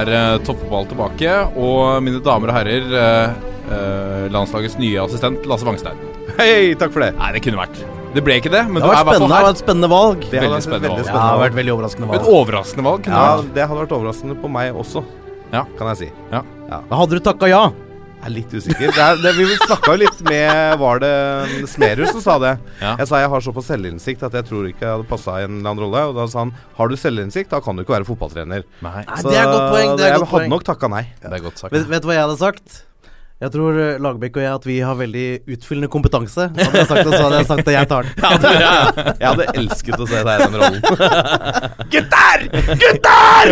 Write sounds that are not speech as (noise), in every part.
Er uh, toppfotball tilbake. Og mine damer og herrer, uh, uh, landslagets nye assistent Lasse Wangstein. Hei, takk for det. Nei, det kunne vært. Det ble ikke det, men det har vært spennende, vært et spennende valg. Det veldig spennende veldig valg. Ja, det har vært veldig overraskende valg. Et overraskende valg. Ja, det hadde vært overraskende på meg også, ja. kan jeg si. Ja. ja. Hadde du takka ja? Jeg er litt usikker. Det er, det, vi snakka jo litt med Var det Smerud som sa det? Ja. Jeg sa jeg har såpass selvinnsikt at jeg tror ikke jeg hadde passa i en eller annen rolle. Og da sa han har du selvinnsikt, da kan du ikke være fotballtrener. Nei. Nei det er godt poeng. Det er jeg godt hadde poeng. nok takka nei. Det er godt sagt. Vet, vet du hva jeg hadde sagt? Jeg tror uh, Lagerbäck og jeg at vi har veldig utfyllende kompetanse. Hadde jeg sagt det, så hadde jeg sagt det jeg tar den. (laughs) Ja, det. Jeg hadde elsket å se deg i den rollen. (laughs) Gutter! Gutter!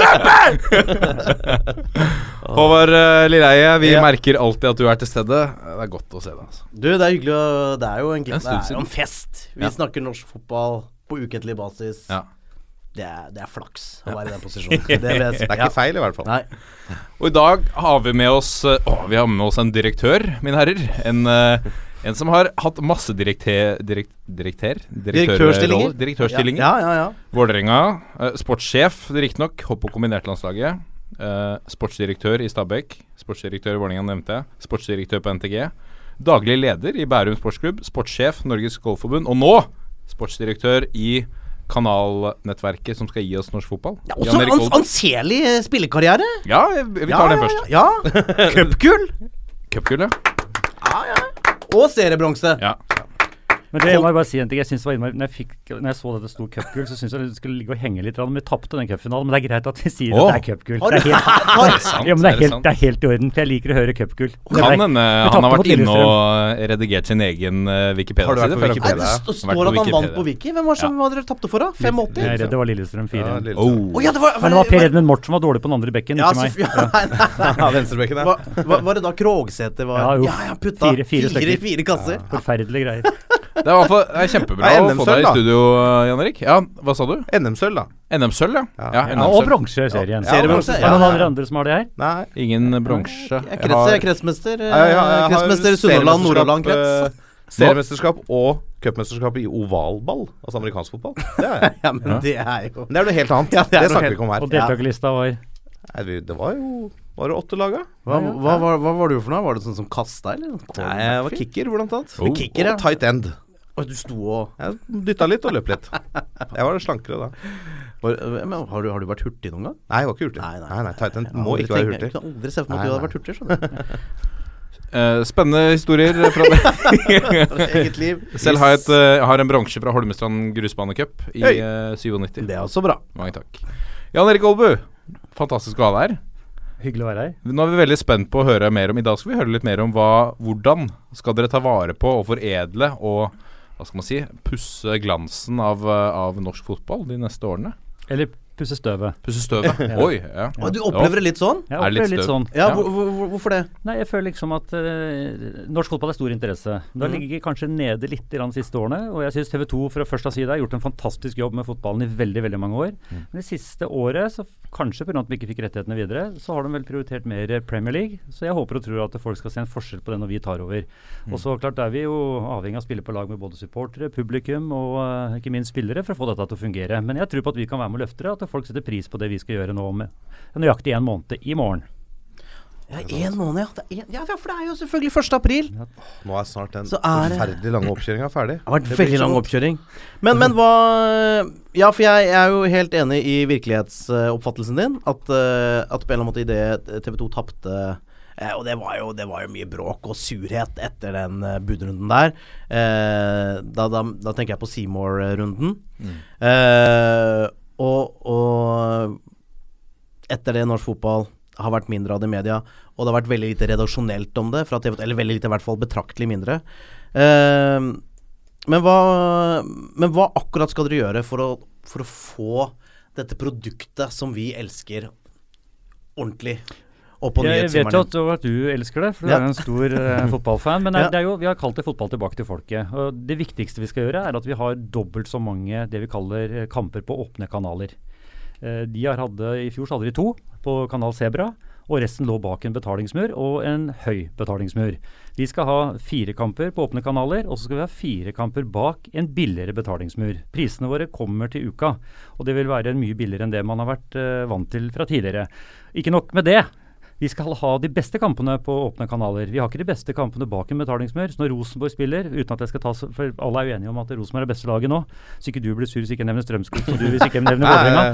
Løper! (laughs) Håvard uh, Lilleheie, vi Ja. merker alltid at du er til stede. Det er godt å se deg. Altså. Du, det er hyggelig å Det er jo en det er jo en fest. Vi Ja. snakker norsk fotball på ukentlig basis. Ja. Det, er, det er flaks å være i den posisjonen. (laughs) Det. Det er ikke feil, i hvert fall. Nei. Og i dag har vi med oss uh, å, Vi har med oss en direktør, mine herrer. En, uh, en som har hatt masse direkte, direkt, direkter, Direktørstillinger. Direktørstillinger. Ja, ja, ja. Vålerenga. Uh, sportssjef, riktignok. Hopp- og kombinert-landslaget. Sportsdirektør i Stabæk. Sportsdirektør i Vålerenga nevnte jeg. Sportsdirektør på NTG. Daglig leder i Bærum sportsklubb. Sportssjef Norges Golfforbund. Og nå sportsdirektør i kanalnettverket som skal gi oss norsk fotball. ja også ans anselig eh, spillekarriere. Ja, vi tar tar den først. Ja, ja. (laughs) Cupgull. Cupgull, ja. Og seriebronse. ja. Men det må jeg bare si en ting. Jeg synes det var innmari Når jeg, fikk, når jeg så dette sto cupgull, så syntes jeg det skulle ligge og henge litt. Men vi tapte den cupfinalen. Men det er greit at vi sier oh. at det er cupgull. Det er helt, ja, det det det er helt i orden. For jeg liker å høre cupgull. Kan hende han har vært inne og redigert sin egen Har du vært Wikipedia-side. på Wikipedia? det st står at han vant på Wiki. Hvem var det som ja. dere tapte for, da? 85? Jeg er redd det var Lillestrøm 4. Ja, Ja, lille- Oh. Ja, det var, men det var Per Edmund Mort som var dårlig på den andre bekken, Ja, ikke meg. ja, (laughs) (laughs) venstrebekken, ja. Var, var, var det da Krogsæter var Ja, jo. Ja, ja, putta Fire- fire fire, fire kasser. Forferdelige greier. Det er i hvert fall det er kjempebra er å få deg i studio, Jan Erik. Ja, hva sa du? NM-sølv, da. NM-sølv, ja. Ja. ja, Ja, og bronse i serien. Ja, Seriebronse, Er det noen andre, som har det her? Nei. Ingen bronse. Jeg krets, jeg er kretsmester. eh, Ja, ja, kretsmester Sunnhordland, Nordhordland krets. seriemesterskap, eh, og cupmesterskap i ovalball, altså amerikansk fotball. Det er jeg. (laughs) Ja, men det er jo det er noe helt annet. Ja, det det snakker vi ikke om her. Og deltakerlista var Nei, det var jo Var det åtte lag, da? hva, hva, hva, hva var du for noe? Var det sånn som kasta, eller? Nei, jeg var kicker, blant annet. Oh. Kicker, ja. Og tight end. Og du sto og Jeg dytta litt og løp litt. Jeg var slankere da. var, men, har, du, har du vært hurtig noen gang? Nei, jeg var ikke hurtig. Nei, nei. nei, nei tight end må aldri ikke være hurtig. Jeg kunne aldri se for meg at du hadde vært hurtig. skjønner du. (laughs) Eh, spennende historier fra det. (laughs) Eget liv. Selv har jeg, et, eh, har en bronse fra Holmestrand grusbanecup i Hei. eh, 97. Det er også bra. Mange takk. Jan Erik Olbu, fantastisk å ha deg her. Hyggelig å være her. Nå er vi veldig spent på å høre mer om I dag skal vi høre litt mer om hva, hvordan skal dere ta vare på og foredle og hva skal man si pusse glansen av, av norsk fotball de neste årene. Eller pusse støvet. Pusse støvet. (laughs) Oi, ja. Og du opplever det litt sånn? Jeg opplever det litt litt sånn. Ja, Ja. hvor, hvor, hvorfor det? Nei, jeg føler liksom at uh, norsk fotball er stor interesse. Det mm. ligger kanskje nede litt i de siste årene. Og jeg syns TV 2 fra først av side har gjort en fantastisk jobb med fotballen i veldig veldig mange år. Men det siste året, så kanskje pga. at vi ikke fikk rettighetene videre, så har de vel prioritert mer Premier League. Så jeg håper og tror at folk skal se en forskjell på det når vi tar over. Og så klart er vi jo avhengig av å spille på lag med både supportere, publikum og uh, ikke minst spillere for å få dette til å fungere. Men jeg tror på at vi kan være med og løfte det, at folk setter pris på det vi skal gjøre nå med nøyaktig en måned i morgen. Ja, én måned, ja. Det er en, ja. Ja, for det er jo selvfølgelig 1. april. Nå er snart den Så er forferdelig lange oppkjøringa ferdig. Det har vært Det veldig lang oppkjøring. Men, men hva Ja, for jeg, jeg er jo helt enig i virkelighetsoppfattelsen din. At, eh, at på en eller annen måte idet TV 2 tapte eh, og det var, jo, det var jo mye bråk og surhet etter den eh, budrunden der. Eh, da, da, da tenker jeg på Seymour-runden. Eh, og, og etter det norsk fotball har vært mindre av det i media, og det har vært veldig lite redaksjonelt om det, TV, eller veldig lite, i hvert fall betraktelig mindre. Uh, men, hva, men hva akkurat skal dere gjøre for å, for å få dette produktet som vi elsker ordentlig. Og på Jeg vet jo at, du- elsker det, for du Ja. er en stor uh, (laughs) fotballfan. Men det, Ja. det jo, vi har kalt det fotball tilbake til folket. Og det viktigste vi skal gjøre, er at vi har dobbelt så mange det vi kaller eh, kamper på åpne kanaler. Uh, de har hadde, I fjor hadde de to på kanal Sebra, og resten lå bak en betalingsmur og en høy betalingsmur. Vi skal ha fire kamper på åpne kanaler, og så skal vi ha fire kamper bak en billigere betalingsmur. Prisene våre kommer til uka, og det vil være mye billigere enn det man har vært uh, vant til fra tidligere. Ikke nok med det. Vi skal ha de beste kampene på åpne kanaler. Vi har ikke de beste kampene bak en betalingsmur. Så når Rosenborg spiller, uten at jeg skal ta For alle er uenige om at Rosenborg er beste laget nå. Så ikke du blir sur hvis ikke jeg nevner Strømskog, så du hvis ikke jeg nevner Vålerenga.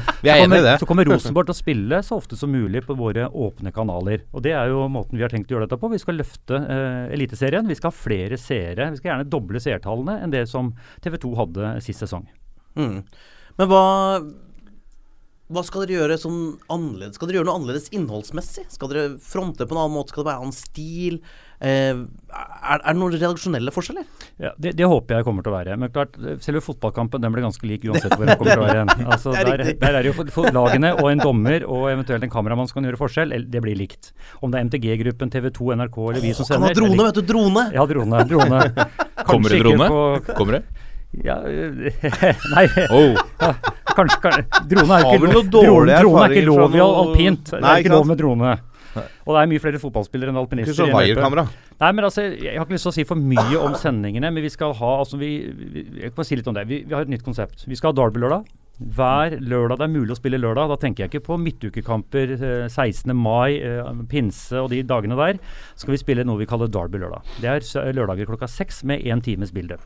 er. Så kommer Rosenborg til å spille så ofte som mulig på våre åpne kanaler. Og det er jo måten vi har tenkt å gjøre dette på. Vi skal løfte eh, Eliteserien. Vi skal ha flere seere. Vi skal gjerne doble seertallene enn det som TV 2 hadde sist sesong. Mm. Men hva hva skal dere gjøre sånn annerledes? Skal dere gjøre noe annerledes innholdsmessig? Skal dere fronte på en annen måte? Skal det være annen stil? Eh, er, er det noen redaksjonelle forskjeller? Ja, det, det håper jeg kommer til å være. Men klart, selve fotballkampen den blir ganske lik uansett hvor den (laughs) kommer til å være. Altså, er der, der er det jo for, for lagene og en dommer og eventuelt en kameramann som kan gjøre forskjell. eller Det blir likt. Om det er MTG-gruppen, TV 2, NRK eller vi som sender. Kan ha drone, vet du! Drone! Ja, drone. drone. (laughs) Kommer det drone? på- Kommer det? Ja, øh, (laughs) nei Oh. Kanskje, kanskje Drone er ikke, lov- drone, drone er ikke lov i alpint. Nei. Det er ikke lov med drone. Og det er mye flere fotballspillere enn Ikke alpinister. så. Nei, men altså, Jeg har ikke lyst til å si for mye om sendingene, men vi skal ha altså vi, vi, Jeg kan si litt om det. Vi, vi har et nytt konsept. Vi skal ha Derby-lørdag. Hver lørdag det er mulig å spille lørdag. Da tenker jeg ikke på midtukekamper eh, 16. mai, eh, pinse og de dagene der. Skal vi spille noe vi kaller Derby-lørdag. Det er lørdager klokka seks med én times build-up.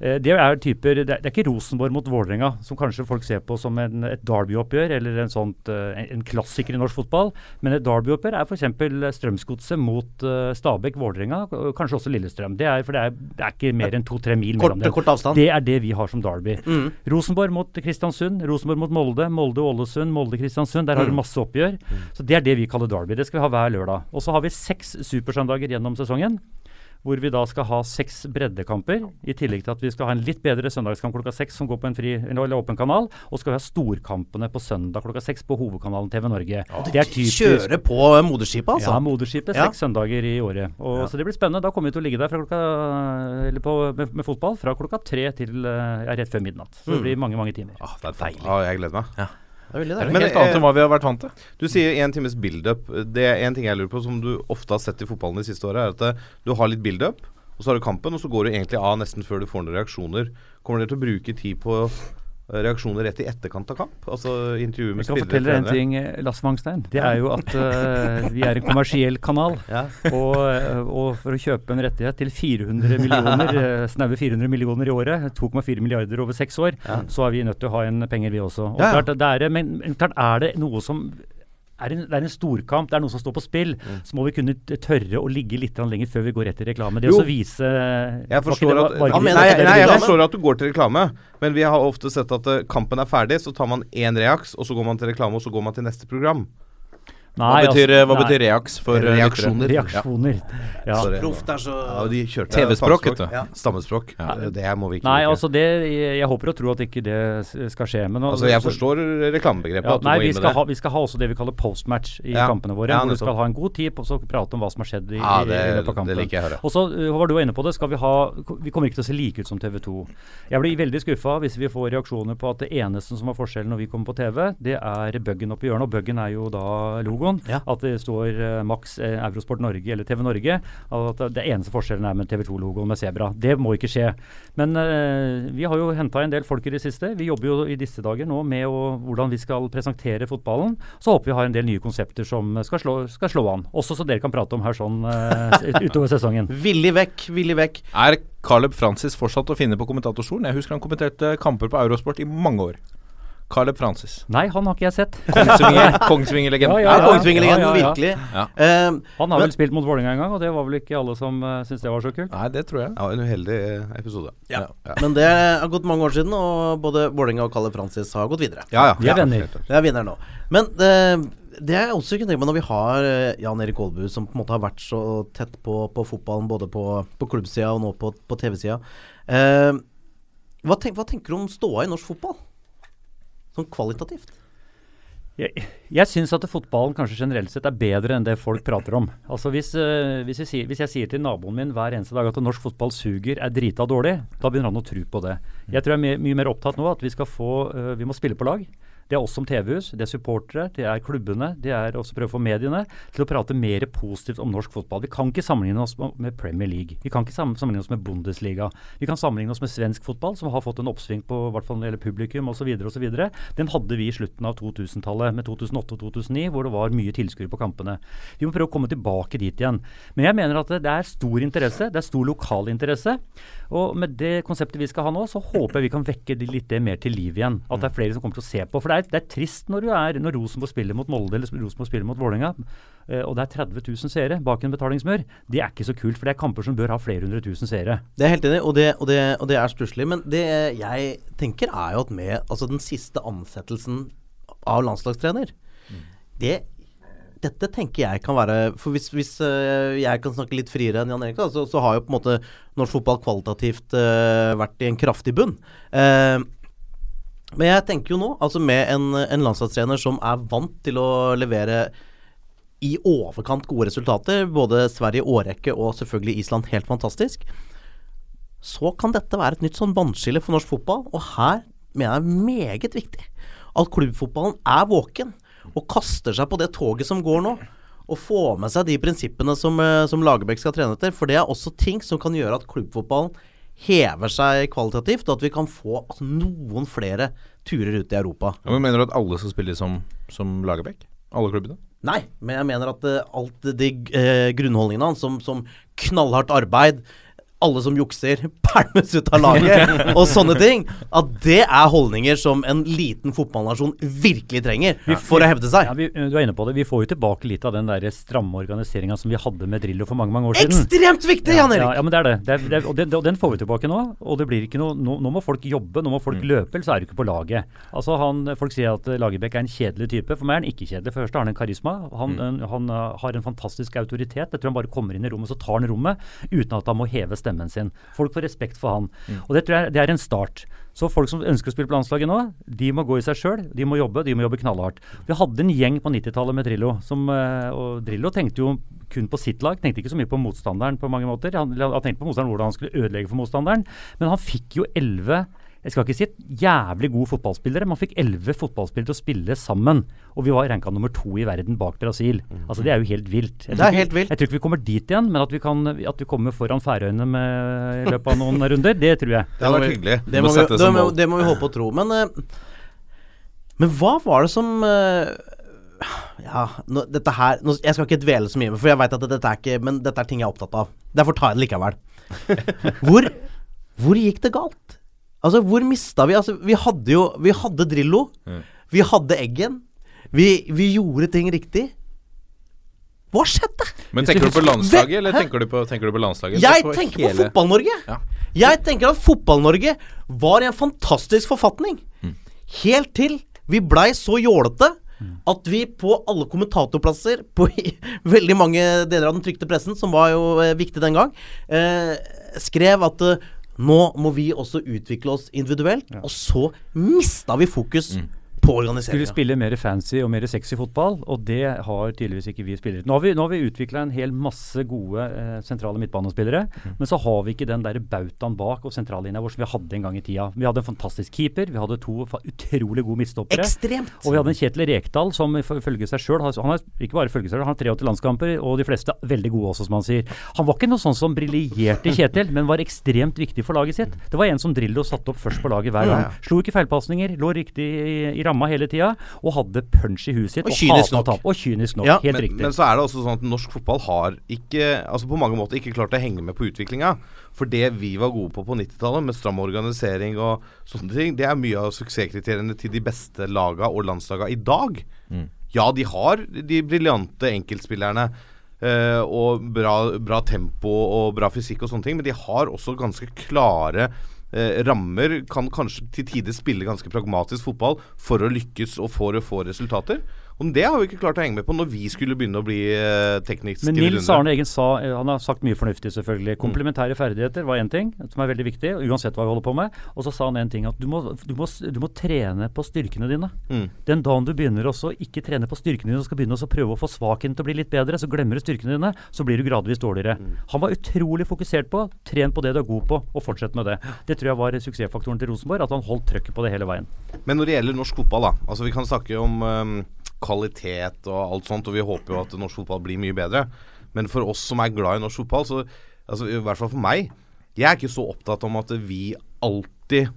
Eh, Det er typer, det er, ikke Rosenborg mot Vålerenga, som kanskje folk ser på som en, et Derby-oppgjør eller en, sånt, eh, en, klassiker i norsk fotball. Men et Derby-oppgjør er f.eks. Strømsgodset mot uh, Stabæk, Vålerenga, kanskje også Lillestrøm. Det er, for det er, det er ikke mer enn to-tre mil Kort, mellom dem. kort avstand. Det er det vi har som Derby. Mm. Rosenborg mot Kristiansund, Rosenborg mot Molde, Molde-Ålesund, Molde-Kristiansund. Der har Mm. masse oppgjør. Så Det er det vi kaller Derby. Det skal vi ha hver lørdag. Og så har vi seks supersøndager gjennom sesongen. Hvor vi da skal ha seks breddekamper, i tillegg til at vi skal ha en litt bedre søndagskamp klokka seks som går på en fri, eller åpen kanal. Og skal vi ha storkampene på søndag klokka seks på hovedkanalen TV Norge. det er typisk. Kjøre på moderskipet, altså. Ja, Moderskipet Ja. seks søndager i året. Og, Så det blir spennende. Da kommer vi til å ligge der fra klokka, eller på, med, med fotball fra klokka tre til eh, ja, rett før midnatt. Så det Mm. blir mange, mange timer. Ah, det er deilig. Ah, jeg gleder meg. Det er Det er deilig. Men, noe helt annet eh, enn hva vi har vært vant til. Du sier én times build-up. Det er en ting jeg lurer på, som du ofte har sett i fotballen de siste åra, er at eh, du har litt build-up, og så har du kampen, og så går du egentlig av nesten før du får noen reaksjoner. Kommer dere til å bruke tid på reaksjoner rett i etterkant av kamp? Altså intervjuer med spillere? Jeg kan fortelle deg en ting, eh, Lasse Wangstein. Det er jo at uh, (laughs) vi er en kommersiell kanal. (laughs) Ja. Og, eh, og for å kjøpe en rettighet til 400 millioner, (laughs) eh, snaue 400 millioner i året, 2,4 milliarder over seks år, så er vi nødt til å ha en penger, vi også. Og Ja, ja. klart, det er, men, men klart er det noe som er en, det er en storkamp, det er noe som står på spill. Mm. Så må vi kunne tørre å ligge litt lenger før vi går rett til reklame. Det å vise Jeg forstår at, var, Han nei, nei, jeg forstår at du går til reklame, men vi har ofte sett at eh, kampen er ferdig, så tar man én reaks, og så går man til reklame, og så går man til neste program. Hva betyr, altså, hva betyr reaks for eh. Reaksjoner. Reaksjoner. Ja. ja. Proft er så Ja, TV-språk, vet du. Ja. Stammespråk. Eh, Det må vi ikke Nei, bruke. altså det Jeg, håper og tror at ikke det skal skje. Men Altså, jeg forstår reklamebegrepet. ja, at du Nei, må vi skal, ha, vi skal ha også det vi kaller postmatch i Ja. kampene våre. Ja, hvor vi skal ha en god tid på å prate om hva som har skjedd i, Ja, det, i løpet av kampen. det liker jeg høre. Og så, var Håvard, du var inne på det, skal vi ha Vi kommer ikke til å se like ut som TV 2. Jeg blir veldig skuffa hvis vi får reaksjoner på at det eneste som er forskjellen når vi kommer på TV, det er buggen oppi hjørnet. Og buggen er jo da logoen. Ja. At det står uh, Max eh, Eurosport Norge eller TV Norge. At det eneste forskjellen er med TV 2-logoen med Sebra. Det må ikke skje. Men uh, vi har jo henta en del folk i det siste. Vi jobber jo i disse dager nå med å, hvordan vi skal presentere fotballen. Så håper vi har en del nye konsepter som skal slå, skal slå an. Også så dere kan prate om her sånn utover sesongen. (laughs) Villig vekk, villig vekk. Er Caleb Francis fortsatt å finne på kommentatorstolen? Jeg husker han kommenterte kamper på Eurosport i mange år. Caleb Francis. Nei, han har ikke jeg sett. Kongsvinger- (laughs) Kongsvinger ja, Ja, ja, Kongsvinger-legenden, ja, ja, ja. virkelig. Ja. Eh, Han har Men- vel spilt mot Vålerenga en gang, og det var vel ikke alle som uh, syntes det var så kult. Nei, det tror jeg. Ja, en uheldig eh, episode. ja. Men det har gått mange år siden, og både Vålerenga og Kalle Francis har gått videre. Ja, ja. De er venner. helt. Det er vinner nå. Men uh, det er jeg også kunne tenke meg når vi har Jan Erik Aalbu, som på en måte har vært så tett på, på fotballen, både på, på klubbsida og nå på, på TV-sida. Eh, hva, tenk, hva tenker du om ståa i norsk fotball? Sånn kvalitativt? Jeg, jeg syns at fotballen kanskje generelt sett er bedre enn det folk prater om. Altså hvis, øh, hvis, jeg hvis jeg sier til naboen min hver eneste dag at norsk fotball suger, er drita dårlig, da begynner han å tro på det. Jeg tror jeg er mye, mye mer opptatt nå at vi skal få øh, Vi må spille på lag. Det er oss som TV-hus, det er supportere, det er klubbene, det er også prøve å få mediene til å prate mer positivt om norsk fotball. Vi kan ikke sammenligne oss med Premier League. Vi kan ikke sammenligne oss med Bundesliga. Vi kan sammenligne oss med svensk fotball, som har fått en oppsving på hvert fall når det gjelder publikum osv. osv. Den hadde vi i slutten av 2000-tallet, med 2008 og 2009, hvor det var mye tilskuere på kampene. Vi må prøve å komme tilbake dit igjen. Men jeg mener at det, er stor interesse, det er stor lokal interesse. Og med det konseptet vi skal ha nå, så håper jeg vi kan vekke det litt mer til liv igjen. At det er flere som kommer til å se på. For det er, det er trist når du er når Rosenborg spiller mot Molde eller Rosenborg spiller mot Vålerenga, eh, og det er 30 000 seere bak en betalingsmur. Det er ikke så kult, for det er kamper som bør ha flere hundre tusen seere. Det er helt enig og det, og det, og det er stusslig. Men det jeg tenker, er jo at med altså den siste ansettelsen av landslagstrener det, Dette tenker jeg kan være For hvis, hvis øh, jeg kan snakke litt friere enn Jan Erik, så, så har jo på en måte norsk fotball kvalitativt uh, vært i en kraftig bunn. Uh, men jeg tenker jo nå, altså med en, en landslagstrener som er vant til å levere i overkant gode resultater, både Sverige årrekke og selvfølgelig Island helt fantastisk, så kan dette være et nytt sånn vannskille for norsk fotball. Og her mener jeg er meget viktig at klubbfotballen er våken og kaster seg på det toget som går nå. Og får med seg de prinsippene som, eh, som Lagerbäck skal trene etter. For det er også ting som kan gjøre at klubbfotballen hever seg kvalitativt, og at vi kan få altså, noen flere turer ut i Europa. Ja, men Mener du at alle skal spille som, som Lagerbäck? Alle klubbene? Nei, men jeg mener at uh, alt de uh, grunnholdningene hans, som, som knallhardt arbeid, alle som jukser, (laughs) pælmes ut av laget (laughs) og sånne ting, at det er holdninger som en liten fotballnasjon virkelig trenger for å hevde seg. Ja, vi, du er inne på det. Vi får jo tilbake litt av den der stramme organiseringa som vi hadde med Drillo for mange mange år siden. Ekstremt viktig, Jan Erik! Ja, ja, men det er det. det, er, det er, og, det og den får vi tilbake nå. Og det blir ikke noe Nå, nå må folk jobbe, nå må folk løpe, ellers er du ikke på laget. Altså han, Folk sier at Lagerbäck er en kjedelig type. For meg er han ikke kjedelig. For det første har han en karisma. Han, en, han uh, har en fantastisk autoritet. Jeg tror han bare kommer inn i rommet, så tar han rommet uten at han må heve stemmen sin. Folk får respekt for han. Og det tror jeg det er en start. Så folk som ønsker å spille på landslaget nå, de må gå i seg sjøl. De må jobbe, de må jobbe knallhardt. Vi hadde en gjeng på 90-tallet med Drillo. Som, eh, og Drillo tenkte jo kun på sitt lag. Tenkte ikke så mye på motstanderen på mange måter. Han, han tenkte på motstanderen hvordan han skulle ødelegge for motstanderen. Men han fikk jo elleve jeg skal ikke si et jævlig gode fotballspillere, Man fikk elleve fotballspillere til å spille sammen. Og vi var ranka nummer to i verden bak Brasil. Altså Det er jo helt vilt. Jeg Det tror er ikke- helt vilt. Jeg tror ikke vi kommer dit igjen, men at vi, kan, at vi kommer foran Færøyene med, i løpet av noen runder, det tror jeg. Det hadde vært hyggelig. Det må vi, det, må, det må vi håpe og tro. Men, eh, men hva var det som eh, Ja, nå, dette her nå, Jeg skal ikke dvele så mye For jeg vet at dette er ikke Men dette er ting jeg er opptatt av. Derfor tar jeg det likevel. (laughs) Hvor, hvor gikk det galt? Altså, hvor mista vi Altså, vi hadde jo Vi hadde Drillo. Vi hadde Eggen. Vi, vi gjorde ting riktig. Hva skjedde? Men tenker du på landslaget, eller tenker du på, tenker du på landslaget? Jeg på tenker på Fotball-Norge. Ja. Jeg tenker at Fotball-Norge var i en fantastisk forfatning. Mm. Helt til vi blei så jålete at vi på alle kommentatorplasser på (laughs) veldig mange deler av den trykte pressen, som var jo eh, viktig den gang, eh, skrev at eh, nå må vi også utvikle oss individuelt. Og så mista vi fokus Mm. På Skulle organiseringa. spille mer fancy og mer sexy fotball, og det har tydeligvis ikke vi spillere. Nå har vi, nå har vi utvikla en hel masse gode eh, sentrale midtbanespillere, men så har vi ikke den der bautaen bak og sentrallinja vår som vi hadde en gang i tida. Vi hadde en fantastisk keeper, vi hadde to utrolig gode midtstoppere. Ekstremt! Og vi hadde en Kjetil Rekdal som ifølge seg sjøl Han har ikke bare følge seg selv, han har 83 landskamper, og de fleste veldig gode også, som han sier. Han var ikke noe sånn som briljerte Kjetil, men var ekstremt viktig for laget sitt. Det var en som Drillo satte opp først på laget hver gang. Slo ikke feilpasninger, lå riktig i, i ramma hele tida, og hadde punch i huet sitt. Og kynisk nok. tape. Og kynisk nok. Ja, helt men, riktig. men så er det også sånn at norsk fotball har ikke Altså på mange måter ikke klart å henge med på utviklinga. For det vi var gode på på 90-tallet, med stram organisering og sånne ting, det er mye av suksesskriteriene til de beste laga og landslaga i dag. Ja, de har de briljante enkeltspillerne. eh, og bra, bra tempo og bra fysikk og sånne ting, men de har også ganske klare eh, rammer. Kan kanskje til tider spille ganske pragmatisk fotball for å lykkes og for å få resultater. Og det har vi ikke klart å henge med på når vi skulle begynne å bli eh, teknisk Men Nils. Arne Eggen sa eh, Han har sagt mye fornuftig, selvfølgelig. Komplementære ferdigheter var én ting som er veldig viktig, uansett hva vi holder på med. Og så sa han en ting at du må, du må, du må trene på styrkene dine. Mm. Den dagen du begynner også ikke trene på styrkene dine og skal begynne å prøve å få svakheten til å bli litt bedre, så glemmer du styrkene dine, så blir du gradvis dårligere. Han var utrolig fokusert på tren på det du er god på, og fortsett med det. Det tror jeg var suksessfaktoren til Rosenborg, at han holdt trøkket på det hele veien. Men når det gjelder norsk fotball, da. Altså Vi kan snakke om ehm, kvalitet og alt sånt, og vi håper jo at norsk fotball blir mye bedre. Men for oss som er glad i norsk fotball, så altså, i hvert fall for meg Jeg er ikke så opptatt om at vi alltid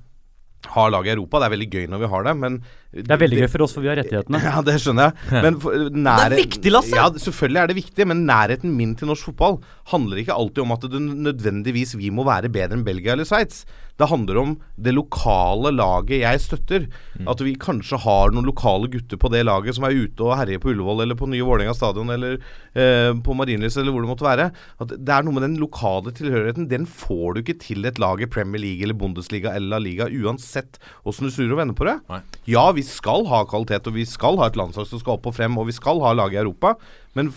har lag i Europa. Det er veldig gøy når vi har det, men Det er veldig gøy for oss, for vi har rettighetene. (laughs) Ja, det skjønner jeg. Men for, nære, Det er viktig, Lasse! Ja, selvfølgelig er det viktig, men nærheten min til norsk fotball handler ikke alltid om at det nødvendigvis vi må være bedre enn Belgia eller Sveits. Det handler om det lokale laget jeg støtter. At vi kanskje har noen lokale gutter på det laget som er ute og herjer på Ullevål eller på nye Vålerenga stadion eller eh, på Marienlyst eller hvor det måtte være. At det er noe med den lokale tilhørigheten. Den får du ikke til et lag i Premier League eller Bundesliga eller La Liga, uansett åssen du snur og vender på det. Nei. Ja, vi skal ha kvalitet, og vi skal ha et landslag som skal opp og frem, og vi skal ha lag i Europa, men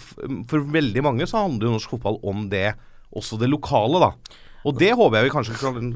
for veldig mange så handler jo norsk fotball om det, også det lokale, da. Og det håper jeg vi kanskje kan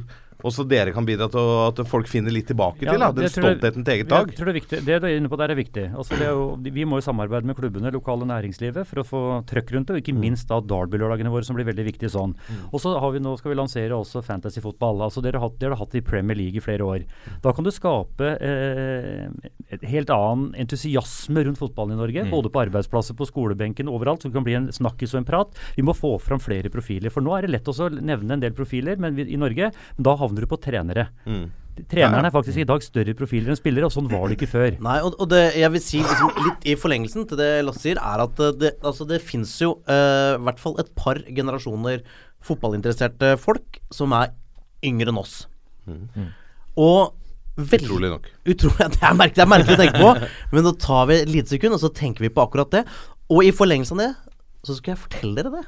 også dere kan bidra til at folk finner litt tilbake Ja, til. da, det Den stoltheten til eget lag. Jeg tror det, er viktig. det du er inne på der er viktig. Altså det er jo, vi må jo samarbeide med klubbene, lokale næringslivet, for å få trøkk rundt det. Og ikke Mm. minst da Derby-lørdagene våre, som blir veldig viktige sånn. Og så har vi nå skal vi lansere også fantasy-fotball. Altså dere har, dere har hatt det i Premier League i flere år. Da kan du skape eh, et helt annen entusiasme rundt fotballen i Norge. Både på arbeidsplasser, på skolebenken, overalt. Så det kan bli en snakkis og en prat. Vi må få fram flere profiler. For nå er det lett også å nevne en del profiler men vi, i Norge, men da havner du på trenere. Mm. Treneren er faktisk i dag større profiler enn spillere, og sånn var det ikke før. Nei, og, og det jeg vil si liksom, litt i forlengelsen til det Lasse sier, er at eh, det, altså, det fins jo eh, i hvert fall et par generasjoner fotballinteresserte folk som er yngre enn oss. Og veldig Utrolig nok. Utrolig, (laughs) det, er merkelig, det er merkelig å tenke på, (laughs) men nå tar vi et lite sekund, og så tenker vi på akkurat det. Og i forlengelse av det, så skal jeg fortelle dere det.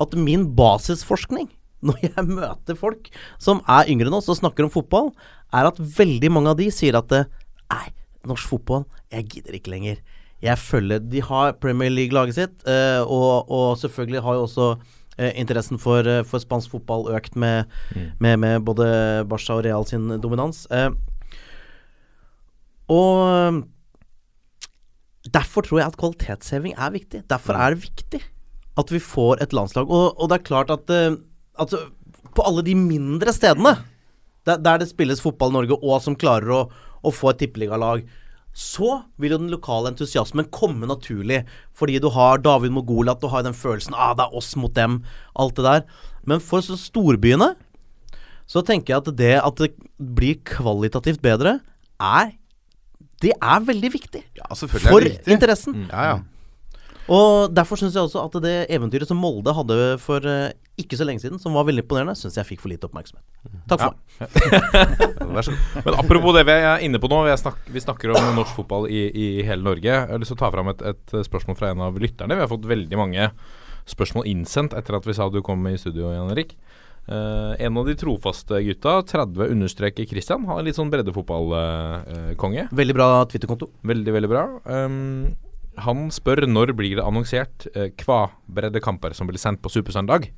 At min basisforskning, når jeg møter folk som er yngre enn oss og snakker om fotball, er at veldig mange av de sier at Nei, norsk fotball, jeg gidder ikke lenger. Jeg følger De har Premier League-laget sitt, eh, og, og selvfølgelig har jo også eh, interessen for, eh, for spansk fotball økt med, med, med både Barca og Real sin dominans. Eh, og derfor tror jeg at kvalitetsheving er viktig. Derfor er det viktig at vi får et landslag. Og, og det er klart at altså, på alle de mindre stedene der, der det spilles fotball i Norge, og som klarer å, å få et tippeligalag, så vil jo den lokale entusiasmen komme naturlig. Fordi du har David Mogolat, du har den følelsen ah, det er oss mot dem, alt det der. Men for så storbyene så tenker jeg at det at det blir kvalitativt bedre, er Det er veldig viktig. Ja, For er viktig. interessen. Ja, ja. Og derfor syns jeg også at det eventyret som Molde hadde for eh, ikke så lenge siden, som var veldig imponerende, syns jeg fikk for lite oppmerksomhet. Takk for meg. (laughs) Vær så god. Men apropos det vi er inne på nå, vi, snak vi snakker om norsk fotball i, i hele Norge. Jeg har lyst til å ta fram et, et spørsmål fra en av lytterne. Vi har fått veldig mange spørsmål innsendt etter at vi sa du kom i studio, Jan Erik. Uh, en av de trofaste gutta, 30 understreker Christian, har litt sånn breddefotballkonge. Veldig bra Twitter-konto. veldig, veldig bra. Um, han spør når blir det annonsert eh, hva breddekamper som blir sendt på Supersøndag.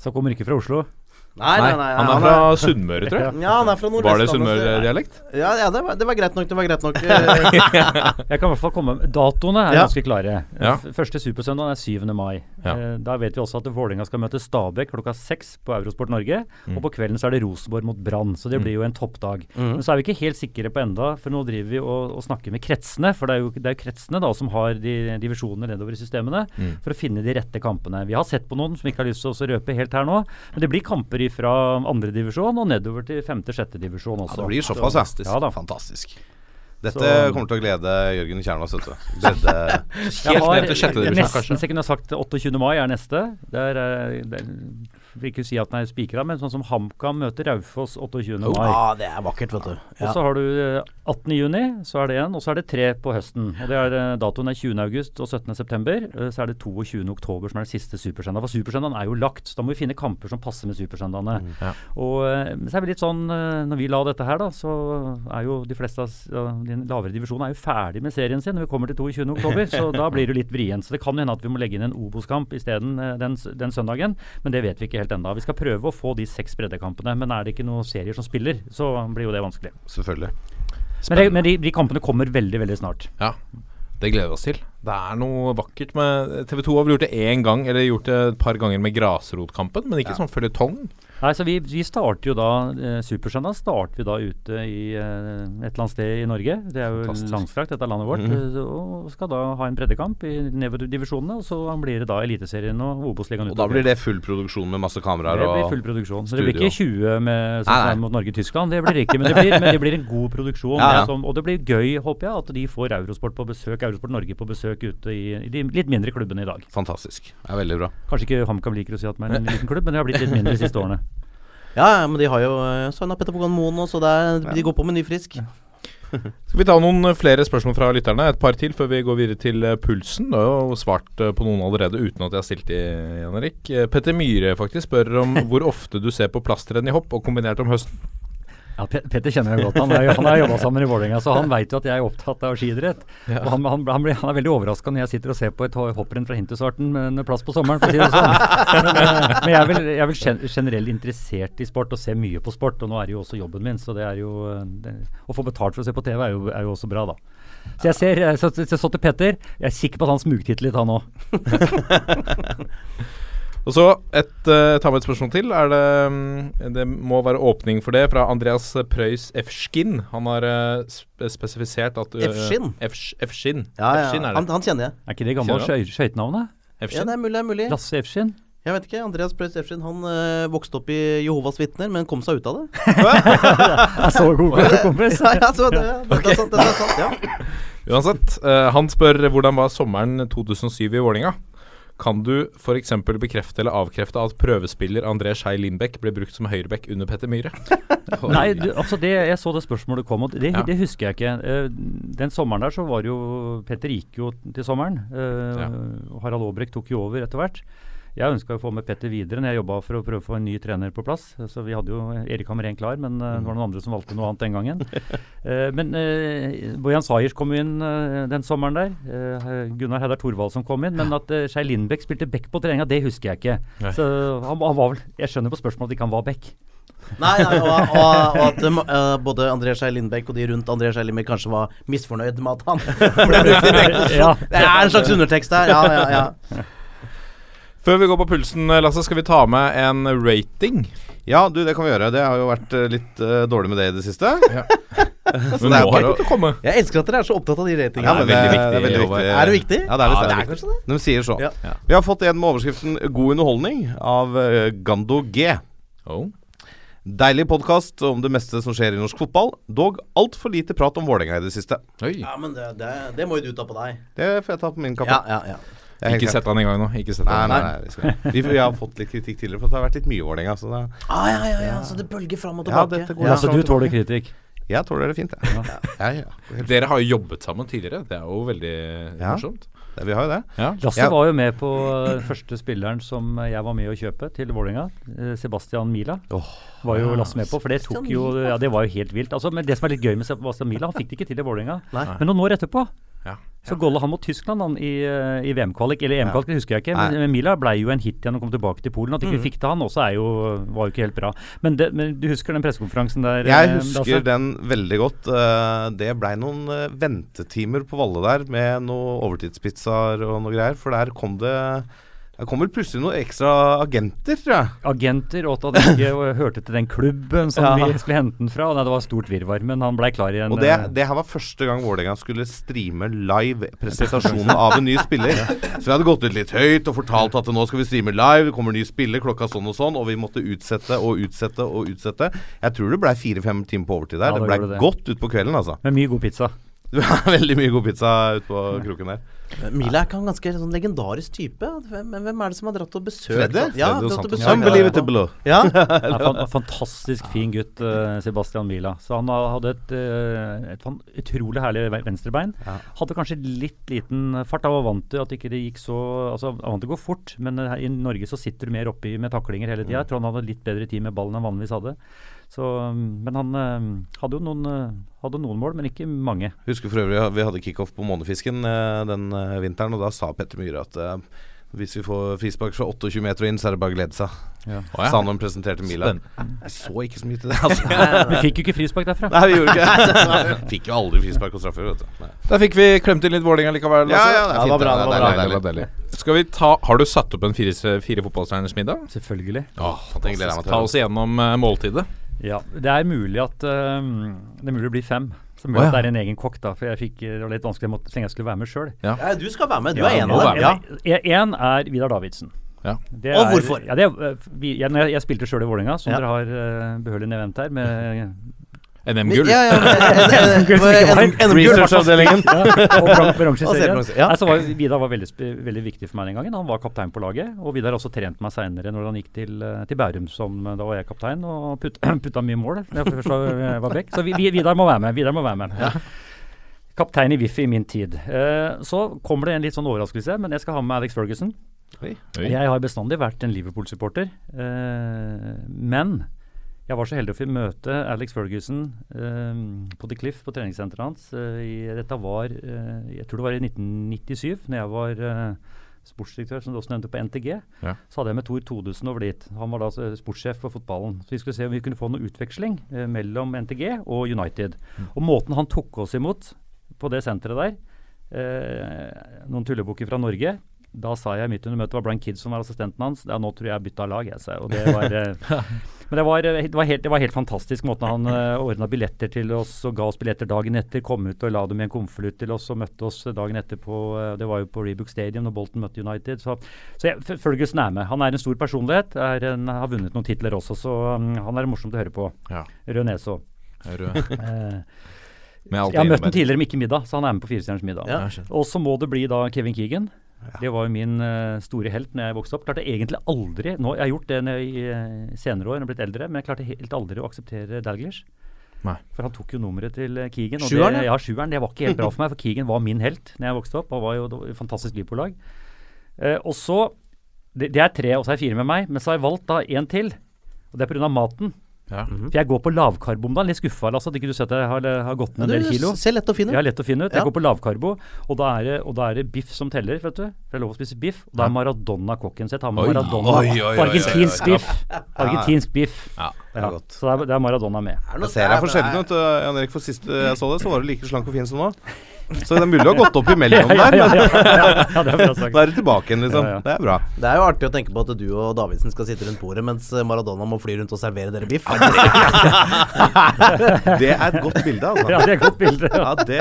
Så kommer ikke fra Oslo. Nei, nei, nei. han er fra Sunnmøre, tror jeg. Ja, han er fra Var det. Sunnmøre-dialekt? Ja, ja det, var, det var greit nok. Det var greit nok. (laughs) (laughs) Jeg kan i hvert fall komme Datoene er Ja. ganske klare. Ja. Første Supersøndag er 7. mai. Ja. Eh, da vet vi også at Vålerenga skal møte Stabæk klokka seks på Eurosport Norge. Mm. Og på kvelden så er det Rosenborg mot Brann, så det blir jo en toppdag. Men så er vi ikke helt sikre på enda, for nå driver vi og, og snakker med kretsene. For det er jo, det er jo kretsene da som har de divisjonene nedover i systemene, Mm. for å finne de rette kampene. Vi har sett på noen som ikke har lyst til å røpe helt her nå, men det blir kamper fra andredivisjon og nedover til femte-sjette divisjon Ja, også. det blir såpass, ja. Ja da. Fantastisk. Dette Så- kommer til å glede Jørgen Kjernås, vet du. Bredde (laughs) Helt ned til sjette divisjon, kanskje. nesten så jeg kunne sagt 28. mai er neste. Det er, eh, det er vil ikke si at den er spikra, men sånn som HamKam møter Raufoss 28. Ja, mai. Ah, det er vakkert, vet du. Og så har du eh, 18. juni, så er det en, og så er det tre på høsten. Og det er eh, Datoen er 20. august og 17. september. eh, Så er det 22. oktober som er den siste supersøndag. For supersøndagen er jo lagt, så da må vi finne kamper som passer med supersøndagene. Ja. Og eh, så er vi litt sånn eh, Når vi la dette her, da, så er jo de fleste av s- de lavere divisjonene er jo ferdig med serien sin når vi kommer til 22. oktober, (laughs) så da blir det litt vrient. Så det kan hende at vi må legge inn en Obos-kamp isteden eh, den, den søndagen, men det vet vi ikke helt ennå. Vi skal prøve å få de seks breddekampene, men er det ikke noen serier som spiller, så blir jo det vanskelig. Selvfølgelig. Men, det, men de, de kampene kommer veldig, veldig snart. Ja, det gleder vi oss til. Det er noe vakkert med TV 2 har vel gjort det én gang, eller gjort det et par ganger med Grasrotkampen, men ikke sånn føljetong. Nei, så vi, vi starter jo da eh, Supersøndag starter vi da ute i eh, et eller annet sted i Norge. Det er jo Fantastisk. langstrakt, dette er landet vårt. eh, Og skal da ha en breddekamp i nedover-divisjonene. Og så blir det da Eliteserien og Obos-ligaen Og da blir det full produksjon med masse kameraer det blir og full produksjon. Så det blir ikke 20 med, som er mot Norge-Tyskland. Det blir det ikke. Men det blir, men det blir en god produksjon. Ja, ja. Det sånn- og det blir gøy, håper jeg, at de får Eurosport på besøk, Eurosport Norge på besøk ute i, i de litt mindre klubbene i dag. Fantastisk. Det er veldig bra. Kanskje ikke HamKam liker å si at man er en liten klubb, men det har blitt litt mindre de siste årene. Ja, men de har jo uh, signa Petter Pogan Moen nå, så er, de går på med ny frisk. Skal vi ta noen eh, flere spørsmål fra lytterne? Et par til før vi går videre til eh, pulsen. Du har jo svart eh, på noen allerede uten at jeg har stilt de, Jan Erik. Eh, Petter Myhre faktisk spør om (laughs) hvor ofte du ser på plastrenn i hopp og kombinert om høsten. Ja, Petter kjenner jeg godt. Han, er, han har jobba sammen i Vålerenga, så han veit jo at jeg er opptatt av skiidrett. Ja. han, han, han, blir, han er veldig overraska når jeg sitter og ser på et ho- hopprenn fra Hintusarten med en plass på sommeren, for å si det sånn. Men, men jeg er vel, jeg er vel generelt interessert i sport og ser mye på sport, og nå er det jo også jobben min, så det er jo det, Å få betalt for å se på TV er jo, er jo også bra, da. Så jeg ser, så, så, så til Petter, jeg er sikker på at han smugtitter litt, han òg. (laughs) Og så et, uh, tar vi et spørsmål til. Er det, mm, det må være åpning for det fra Andreas Preus F-Skin. Han har uh, spesifisert at uh? F- F-Skinn. Ja, ja, er han, han kjenner jeg. Er ikke det gamle skøytenavnet? Ja, det er mulig, det er mulig. Lasse Efskin? Jeg vet ikke. Andreas Preus Efskin han uh, vokste opp i Jehovas vitner, men kom seg ut av det. (laughs) (laughs) Jeg så god kompis. ja, ja, så det, det, er sant, det er sant, ja. (laughs) Uansett, eh, han spør hvordan var sommeren 2007 i Vålinga Kan du f.eks. bekrefte eller avkrefte at prøvespiller André Skei Lindbekk ble brukt som høyreback under Petter Myhre? (laughs) Nei, du, altså det, jeg så det spørsmålet kom, og det, Ja. det husker jeg ikke. Eh, den sommeren der så var jo Petter gikk jo til sommeren. eh, Ja. Harald Aabrekk tok jo over etter hvert. Jeg ønska å få med Petter videre når jeg jobba for å prøve å få en ny trener på plass. Så vi hadde jo Erik Hamren klar, men eh, det var noen andre som valgte noe annet den gangen. (laughs) Eh, men uh, Bojan Sayers kom inn den sommeren der. Gunnar Heidar Thorvaldsen kom inn. Men at uh, Skei Lindbekk spilte back på treninga, det husker jeg ikke. Nei. Så han, han var vel Jeg skjønner på spørsmålet at ikke han var back. Nei, nei og, og, og (laughs) at eh, både André Skei Lindbekk og de rundt André Skei Lindbekk kanskje var misfornøyd med at han (laughs) ble brukt i backposisjon. Det er en slags undertekst der. Ja, ja, ja. Før vi går på pulsen, eh, Lasse, skal vi ta med en rating? Ja, du, det kan vi gjøre. Det har jo vært eh, litt uh, dårlig med det i det siste. (laughs) Men det er bare det komme. Jeg elsker at dere er så opptatt av de Ja, ratingene. men veldig det, viktig, det er veldig viktig. Er det viktig? Ja, det er, Ja, det det er kanskje det. De sier så. Ja. Ja. Vi har fått en med overskriften 'God underholdning' av uh, Gando G. Oh. Deilig podkast om det meste som skjer i norsk fotball. Dog altfor lite prat om Vålerenga i det siste. Oi. Ja, men det, det, det må jo du ta på deg. Det får jeg ta på min kappe. Ja, ja, ja. Ikke klart. sett han i gang nå. Ikke sett Nei, han. nei, nei, vi, skal. vi, vi har fått litt kritikk tidligere for at det har vært litt mye Vålerenga. Så det, Ah, ja, ja, ja, så det bølger fram og tilbake. Ja, Ja, så du tåler kritikk? jeg tåler det fint, jeg. Ja, ja. Helt- Dere har jo jobbet sammen tidligere. Det er jo veldig Ja. morsomt. det- Vi har jo det. Ja. Lasse Ja. var jo med på uh, første spilleren som jeg var med å kjøpe til Vålerenga. Uh, Sebastian Mila. var jo Lasse med på, for det tok jo Ja, det var jo helt vilt. Altså, men det som er litt gøy med Sebastian Mila, han fikk det ikke til i Vålerenga. Men noen år etterpå Ja. så golla han mot Tyskland han, i, uh, i VM-kvalik. Eller EM-kvalik, det husker jeg ikke. Men, men Mila blei jo en hit igjen og kom tilbake til Polen. At ikke vi fikk til han også er jo, var jo ikke helt bra. Men, det, men du husker den pressekonferansen der? Jeg eh, husker Lasse? den veldig godt. Eh, Det blei noen eh, ventetimer på Valle der med noe overtidspizzaer og noe greier. For der kom det Det kom vel plutselig noen ekstra agenter, tror jeg. agenter, og at han ikke (laughs) hørte til den klubben som Ja. vi skulle hente den fra. Nei, det var stort virvar, men han blei klar igjen. Og det, det her var første gang Vålerenga skulle streame live presentasjonen av en ny spiller. (laughs) Så vi hadde gått ut litt høyt og fortalt at nå skal vi streame live, det kommer ny spiller klokka sånn og sånn, og vi måtte utsette og utsette og utsette. Jeg tror det blei fire-fem timer på overtid der. Ja, det blei godt utpå kvelden, altså. Med mye god pizza. (laughs) Veldig mye god pizza utpå kroken der. Mila er ikke en ganske sånn legendarisk type? Hvem, hvem er det som har dratt og besøkt Freddy? Ja, Fredde og besøkt Unbelievable. Ja. (laughs) Fantastisk fin gutt, eh, Sebastian Mila. Så han hadde et, eh, et utrolig herlig ve- venstrebein. Hadde kanskje litt liten fart. Han var vant til at ikke det gikk så Altså, han vant til å gå fort, men eh, i Norge så sitter du mer oppi med taklinger hele tida. Jeg tror han hadde litt bedre tid med ballen enn han vanligvis hadde. Så, mm, men han eh, hadde jo noen, eh, hadde noen mål, men ikke mange. Husker for øvrig vi hadde kickoff på Månefisken eh, den eh, vinteren, og da sa Petter Myhre at hvis vi får frispark fra 28 meter og inn, så er det bare å glede seg. Ja. Oh, ja. Sa han når han presenterte Mila. Jeg så ikke så mye til det, altså. (laughs) Vi fikk jo ikke frispark derfra. Nei, vi gjorde ikke det. (laughs) Fikk jo aldri frispark og straffer, vet du. Nei. Der fikk vi klemt inn litt Vålerenga likevel. Ja, ja, det Ja, det var bra, det var bra. deilig, Deilig, deilig. deilig. Skal vi ta Har du satt opp en fire, fire fotballstjerners middag? Selvfølgelig. Åh. Ta oss igjennom uh, måltidet. Ja, det er mulig at eh, Det er mulig det blir fem. Så mulig oh, ja. at det er en egen kokk, da. For jeg fikk det var litt vanskelig jeg måtte, så lenge jeg skulle være med sjøl. Ja, du skal være med. Du Ja, er en av dem. Ja. Én er Vidar Davidsen. Ja. Det Og er- hvorfor? Ja, det er, eh, vi, jeg, jeg, jeg spilte sjøl i Vålerenga, som Ja. dere har uh, behørig nevnt her, med NM-gull. Ja, ja, (laughs) (laughs) ja. Researchavdelingen. ja. Vidar var veldig, veldig viktig for meg den gangen. Han var kaptein på laget. Og Vidar har også trent meg seinere når han gikk til, eh, til Bærum, som eh, da var jeg kaptein, og putt, (clears throat) putta mye mål. Jeg først var, var back. Så vi, vi, Vidar må være med. Vidar må være med. Kaptein i Wifi i min tid. Uh, så kommer det en litt sånn overraskelse, men jeg skal ha med Alex Ferguson. Oi. Oi. Jeg har bestandig vært en Liverpool-supporter, uh, men jeg var så heldig å få møte Alex Ferguson eh, på The Cliff på treningssenteret hans. Eh, dette var eh, Jeg tror det var i 1997, når jeg var eh, sportsdirektør, som du også nevnte, på NTG. Ja. Så hadde jeg med Tor Todesen over dit. Han var da eh, sportssjef for fotballen. Så vi skulle se om vi kunne få noe utveksling eh, mellom NTG og United. Og måten han tok oss imot på det senteret der, eh, noen tullebukker fra Norge da sa jeg midt under møtet, det var Brian Kidd som var assistenten hans. Ja, nå tror jeg jeg bytta lag, jeg, sa jeg. Og det var, eh, (laughs) men det var, eh, det, var helt, det var helt fantastisk måten han uh, ordna billetter til oss og ga oss billetter dagen etter. Kom ut og la dem i en konvolutt til oss og møtte oss dagen etter på eh, Det var jo på Rebook Stadium når Bolton møtte United. Så, så jeg, følger Ferguson er med. Han er en stor personlighet. Er en, har vunnet noen titler også, så um, han er morsomt å høre på. Ja. Rød nese òg. (laughs) Eh, jeg har møtt ham tidligere, men ikke middag, så han er med på Firestjerners middag. Ja. Og så må det bli da Kevin Keegan. Det var jo min eh, store helt når jeg vokste opp. Klarte egentlig aldri nå, Jeg har gjort det i eh, senere år, når jeg er blitt eldre, men jeg klarte helt aldri å akseptere Dalglish. Nei. For han tok jo nummeret til eh, Keegan. Og Sjueren, det, ja. ja, sjueren. Det var ikke helt bra for meg, for Keegan var min helt når jeg vokste opp. og var jo det var fantastisk Liverpool-lag. Eh, og så det, det er tre, og så er fire med meg. Men så har jeg valgt da en til. Og det er pga. maten. Ja. For jeg går på lavkarbo om. Litt skuffa, Lasse. at ikke du ser at jeg har, har gått ned en del kilo? Det ser lett å finne. Ja, lett å finne ut. Jeg Ja. går på lavkarbo, og da, er det, og da er det biff som teller, vet du. For det er lov å spise biff. Og da er Maradona kokken, så jeg tar med Oi. Maradona. Oi, oi, oi, argentinsk biff. Argentinsk biff. Ja, Ja, godt. Så det er, det er Maradona med. Er det ser Jeg for sjelden ut, uh, Jan Erik. For sist uh, jeg så det, så var du like slank og fin som nå. Så det er mulig å ha gått opp imellom der, ja, men ja, ja, ja, det er bra sagt. (laughs) da er du tilbake igjen, liksom. Ja, ja. Det er bra. Det er jo artig å tenke på at du og Davidsen skal sitte rundt bordet, mens Maradona må fly rundt og servere dere biff. (laughs) Det er et godt bilde, altså. Ja, det er et godt bilde. Ja. Ja, det,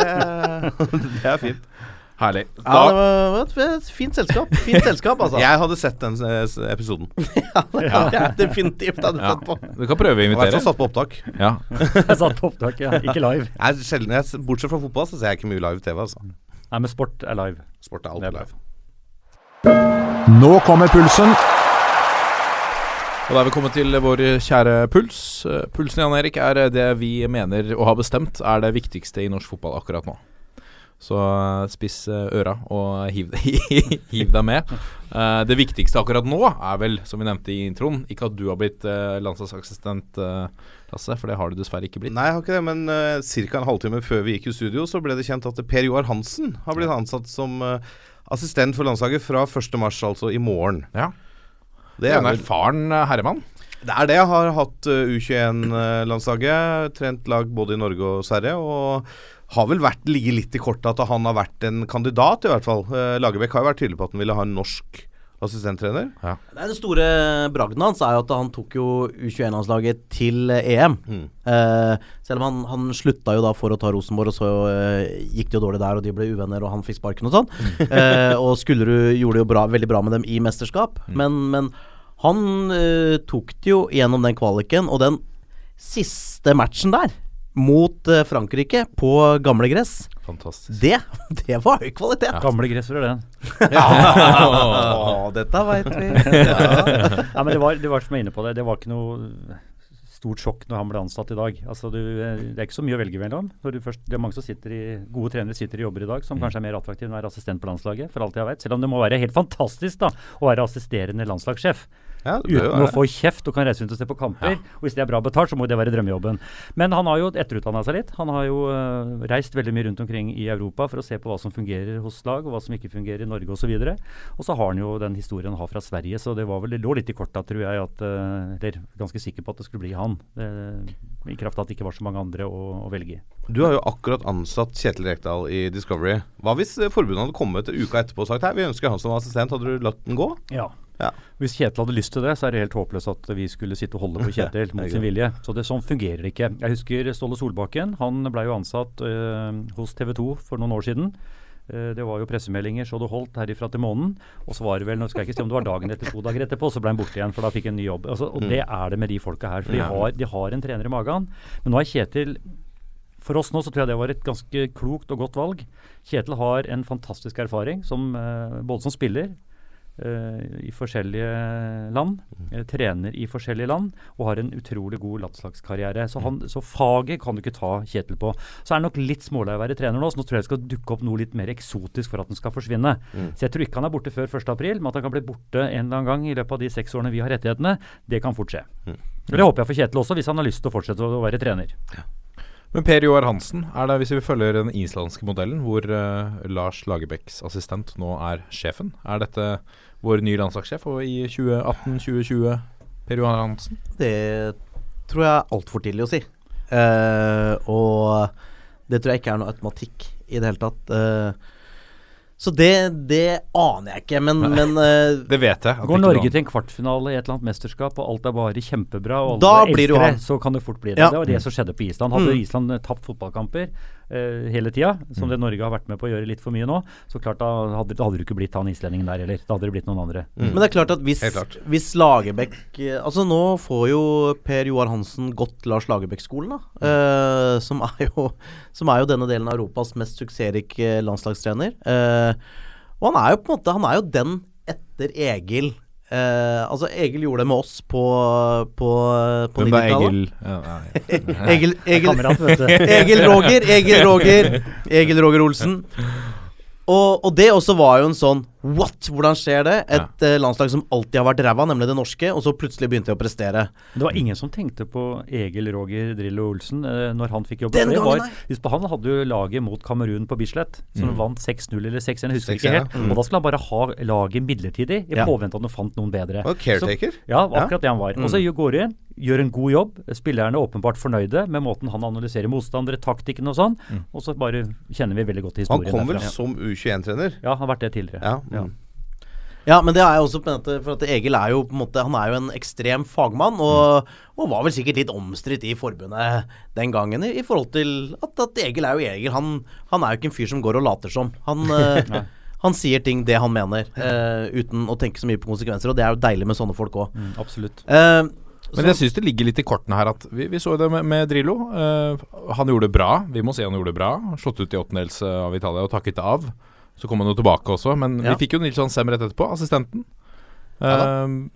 (laughs) det er fint. Herlig. Ja, det var et- et fint selskap. Fint (laughs) selskap, altså. Jeg hadde sett den eh, episoden. (laughs) Ja, definitivt hadde jeg Ja. sett på. Du kan prøve å Jeg invitere. og satt på opptak. Ja. (laughs) Jeg satt på opptak, ja. Ikke live. Jeg sjelden, jeg, bortsett fra fotball, så ser jeg ikke mye live-TV. Altså. Nei, men sport er live. Sport er alt er live. Nå kommer pulsen. Og da er vi kommet til vår kjære puls. Eh, Pulsen, Jan Erik, er det vi mener og har bestemt er det viktigste i norsk fotball akkurat nå. Så eh, spiss eh, øra og hiv, (laughs) hiv deg med. Uh, Det viktigste akkurat nå er vel, som vi nevnte i introen, ikke at du har blitt uh, landslagsassistent, uh, Lasse, for det har du dessverre ikke blitt. Nei, jeg har ikke det, men uh, ca. en halvtime før vi gikk i studio, så ble det kjent at Per Joar Hansen har blitt ansatt som assistent for landslaget fra 1.3, altså i morgen. Ja. Det er en erfaren herremann. det er det. Jeg har hatt uh, U21-landslaget, trent lag både i Norge og Sverige, og har vel vært ligget litt i kortet at han har vært en kandidat, i hvert fall. Uh, Lagerbäck har jo vært tydelig på at han ville ha en norsk assistenttrener. Ja. Den store bragden hans er jo at han tok jo U21-landslaget til eh, EM. Mm. Eh, selv om han, han slutta jo da for å ta Rosenborg, og så eh, gikk det jo dårlig der, og de ble uvenner, og han fikk sparken og sånn. Eh, og Skullerud gjorde det jo bra, veldig bra med dem i mesterskap, men, men han eh, tok det jo gjennom den kvaliken, og den siste matchen der mot eh, Frankrike på gamle gress. Fantastisk. Det, (laughs) det var høy kvalitet. Gamle gress var det (laughs) den. Ja, dette veit vi. (laughs) Ja. Ja, men det var, det var som jeg var inne på det, det var ikke noe stort sjokk når han ble ansatt i dag. Altså, du, det er ikke så mye å velge mellom. Når du først, det er mange som sitter i, Gode trenere sitter i jobber i dag som kanskje er mer attraktive enn å være assistent på landslaget. for alt jeg vet. Selv om det må være helt fantastisk da, å være assisterende landslagssjef. Ja, Uten å få kjeft og kan reise rundt og se på kamper. Og hvis det er bra betalt, så må det være drømmejobben. Men han har jo etterutdanna seg litt. Han har jo uh, reist veldig mye rundt omkring i Europa for å se på hva som fungerer hos lag, og hva som ikke fungerer i Norge osv. Og så har han jo den historien han har fra Sverige, så det var vel, det lå litt i korta, tror jeg, at uh, Eller ganske sikker på at det skulle bli han. Uh, I kraft av at det ikke var så mange andre å, å velge i. Du har jo akkurat ansatt Kjetil Rekdal i Discovery. Hva hvis forbundet hadde kommet uka etterpå og sagt Hei, vi ønsker han som assistent, hadde du latt den gå? Ja. Ja. Hvis Kjetil hadde lyst til det, så er det helt håpløst at vi skulle sitte og holde på (laughs) Kjetil mot sin vilje. Så det, sånn fungerer ikke. Jeg husker Ståle Solbakken. Han ble jo ansatt øh, hos TV 2 for noen år siden. Eh, Det var jo pressemeldinger så det holdt herifra til månen. Og så var det vel, nå skal jeg ikke si om det var dagen etter to dager etterpå, så ble han borte igjen, for da fikk han en ny jobb. Altså, og det er det med de folka her. For de har, de har en trener i magen. Men nå er Kjetil for oss nå så tror jeg det var et ganske klokt og godt valg. Kjetil har en fantastisk erfaring som, eh, både som spiller i forskjellige land, eh, trener i forskjellige land og har en utrolig god landslagskarriere. Så, han, så faget kan du ikke ta Kjetil på. Så er han nok litt smålei å være trener nå, så nå tror jeg det skal dukke opp noe litt mer eksotisk for at den skal forsvinne. Så jeg tror ikke han er borte før 1.4, men at han kan bli borte en eller annen gang i løpet av de seks årene vi har rettighetene, det kan fort skje. Og Det håper jeg for Kjetil også, hvis han har lyst til å fortsette å være trener. Men Per Joar Hansen, er det hvis vi følger den islandske modellen, hvor uh, Lars Lagerbäcks assistent nå er sjefen, er dette vår nye landslagssjef i 2018-2020? Per Johan Hansen? Det tror jeg er altfor tidlig å si. Uh, og det tror jeg ikke er noe automatikk i det hele tatt. Uh, så det, det aner jeg ikke, men, men uh, (laughs) Det vet jeg. at Går Norge til en kvartfinale i et eller annet mesterskap, og alt er bare kjempebra, og alle Da elsker blir det så kan det fort bli det. Ja. Det var det som skjedde på Island. Hadde Mm. Island tapt fotballkamper eh, hele tida, som det Norge har vært med på å gjøre litt for mye nå, så klart da hadde, da hadde det ikke blitt han islendingen der heller. Da hadde det blitt noen andre. Men det er klart at hvis, klart. hvis Lagerbäck eh, Altså nå får jo Per Joar Hansen gått Lars Lagerbäck-skolen, da. eh, som, er jo, som er jo denne delen av Europas mest suksessrike landslagstrener. Eh, og han er jo på en måte Han er jo den etter Egil. Eh, altså Egil gjorde det med oss på, på, på Hvem er 90-tallet. Egil? Ja, nei. (laughs) Egil, Egil, Kamerat, vet du. (laughs) Egil Roger, Egil Roger, Egil Roger Olsen. Og, og det også var jo en sånn What? Hvordan skjer det? Et eh, landslag som alltid har vært ræva, nemlig det norske, og så plutselig begynte de å prestere. Det var ingen som tenkte på Egil Roger Drillo Olsen eh, når han fikk jobb. Den gangen, var- Husk på, han hadde jo laget mot Kamerun på Bislett, som vant 6-0 eller 6-1, jeg husker 6-1, ikke helt. ja. Og da skulle han bare ha laget midlertidig, i Ja. påvente at han fant noen bedre. Og caretaker. Så, ja, akkurat det han var. Og så går du inn, gjør en god jobb. Spillerne er åpenbart fornøyde med måten han analyserer motstandere, taktikken og sånn. Og så bare kjenner vi veldig godt historien. Han kom vel derfra. som U21-trener? Ja, han har vært det tidligere. Ja. Ja. mm. Ja, men det er jo også på dette, For at Egil er jo på en måte Han er jo en ekstrem fagmann, og, og var vel sikkert litt omstridt i forbundet den gangen i, i forhold til at, at Egil er jo Egil. Han, han er jo ikke en fyr som går og later som. Han, (laughs) eh, han sier ting det han mener, uh, uten å tenke så mye på konsekvenser, og det er jo deilig med sånne folk òg. Mm, absolutt. Men jeg syns det ligger litt i kortene her at vi, vi så det med, med Drillo. Uh, han gjorde det bra. Vi må si han gjorde det bra. Slått ut i åttendels av Italia og takket av. Så kom han jo tilbake også, men Ja. vi fikk jo Nilsson Sem rett etterpå, assistenten. Ja da.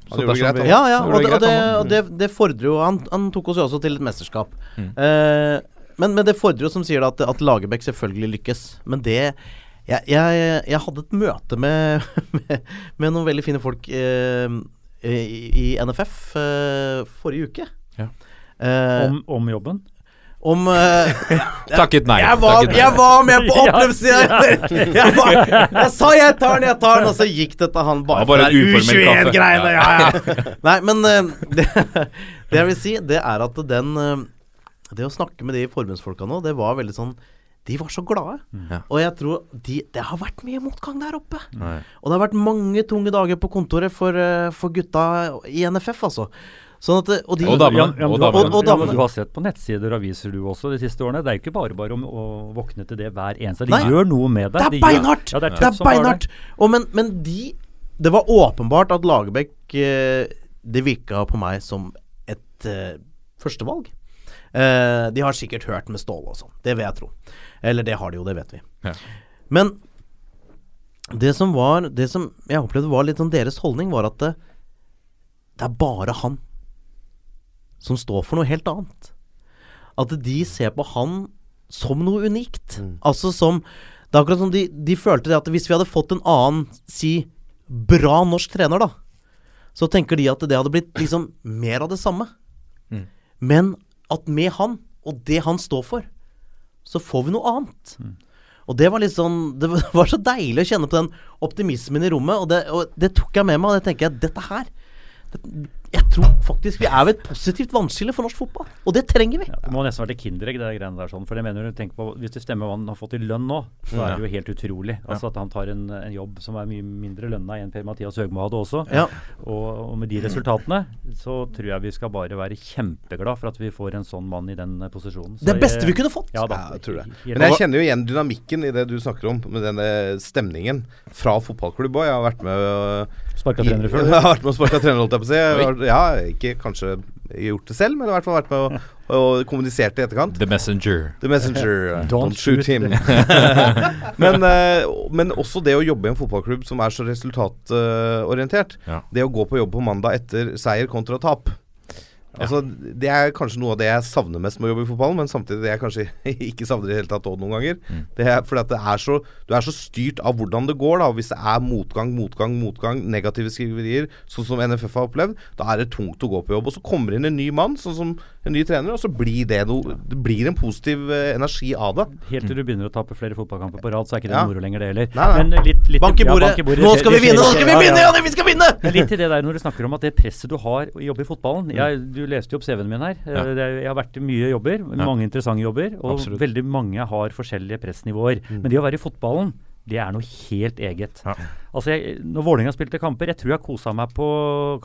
Så gjorde det greit, vi- Ja, ja, og det, og det, og det, det fordrer jo han, han tok oss jo også til et mesterskap. Eh, men, men det fordrer jo, som sier det, at, at Lagerbäck selvfølgelig lykkes. Men det Jeg, jeg, jeg hadde et møte med, (laughs) med, med noen veldig fine folk eh, i, i NFF eh, forrige uke. Ja. Eh, Om, om jobben? Om uh, (laughs) Takket nei. jeg, var, takket nei. jeg var med på (laughs) Ja, oppløpssida! (laughs) Jeg, var- jeg sa 'jeg tar den, jeg tar den', og så gikk dette han bare bare for en uformell kaffe. U21-greiene. Ja, ja. Nei, men uh, det, det jeg vil si, det er at den uh, Det å snakke med de forbundsfolka nå, det var veldig sånn De var så glade. Ja. Og jeg tror de, Det har vært mye motgang der oppe. Nei. Og det har vært mange tunge dager på kontoret for, for gutta i NFF, altså. Sånn at Og, de, Og damene. Ja, Og damene. Og- og ja, du har sett på nettsider og aviser du også de siste årene. Det er jo ikke bare bare om å våkne til det hver eneste De Nei. gjør noe med det. Det er beinhardt! Ja, det er det er beinhardt! Og men, men de Det var åpenbart at Lagerbäck eh, Det virka på meg som et uh, førstevalg. Uh, de har sikkert hørt med Ståle og sånn. Det vil jeg tro. Eller det har de jo, det vet vi. Ja. Men det som var Det som jeg opplevde var litt sånn deres holdning, var at det, det er bare han som står for noe helt annet. At de ser på han som noe unikt. Altså som Det er akkurat som de, de følte det at hvis vi hadde fått en annen, si, bra norsk trener, da, så tenker de at det hadde blitt liksom mer av det samme. Men at med han, og det han står for, så får vi noe annet. Og det var litt sånn (laughs) Det var så deilig å kjenne på den optimismen i rommet, og det, og det tok jeg med meg. Og det tenker jeg dette her det, Jeg tror faktisk vi er ved et positivt vannskille for norsk fotball, og det trenger vi. Det må nesten være til kinderegg, det greiene der. sånn, for jeg mener, tenk på, Hvis det stemmer hva han har fått i lønn nå, så er det jo helt utrolig. Altså At han tar en, en jobb som er mye mindre lønna enn Per-Mathias Høgmo hadde også. Ja. Og, og med de resultatene så tror jeg vi skal bare være kjempeglad for at vi får en sånn mann i den eh, posisjonen. Så Det beste jeg- vi kunne fått. Ja, da, Ja, jeg tror det. Men jeg kjenner jo igjen dynamikken i det du snakker om, med denne stemningen fra fotballklubb òg. Jeg har vært med øh, Sparka trenere før. Jeg har vært med og sparka trenere, holdt jeg på å si. Jeg har- Ja, ikke kanskje gjort det selv, men i hvert fall vært med og, og kommunisert i etterkant. The Messenger. The messenger. (laughs) Don't don't, shoot shoot. him. (laughs) men, eh, men også det å jobbe i en fotballklubb som er så resultatorientert. Ja. Det å gå på jobb på mandag etter seier kontra tap. Altså, Det er kanskje noe av det jeg savner mest med å jobbe i fotballen, men samtidig det jeg kanskje (laughs) ikke savner i det hele tatt også noen ganger. Det er fordi at det er så, du er så styrt av hvordan det går. da Hvis det er motgang, motgang, motgang, negative skriverier, sånn som NFF har opplevd, da er det tungt å gå på jobb. Og så kommer det inn en ny mann, sånn som en ny trener, og så blir det noe Det blir en positiv eh, energi av det. Helt til du begynner å tape flere fotballkamper på rad, så er ikke det Ja. moro lenger, det heller. Nei, nei. Men litt, litt Bank i bordet! Nå skal vi vinne! Nå skal vi vinne! ja. Vi skal vinne! Men litt til det der når du snakker om at det presset du har å jobbe i fotballen jeg, Du leste jo opp CV-en min her. Eh, jeg har vært i mye jobber, mange interessante jobber, og Absolutt. veldig mange har forskjellige pressnivåer. Men det å være i fotballen, det er noe helt eget. Ja. Altså jeg, Når Vålerenga spilte kamper Jeg tror jeg kosa meg på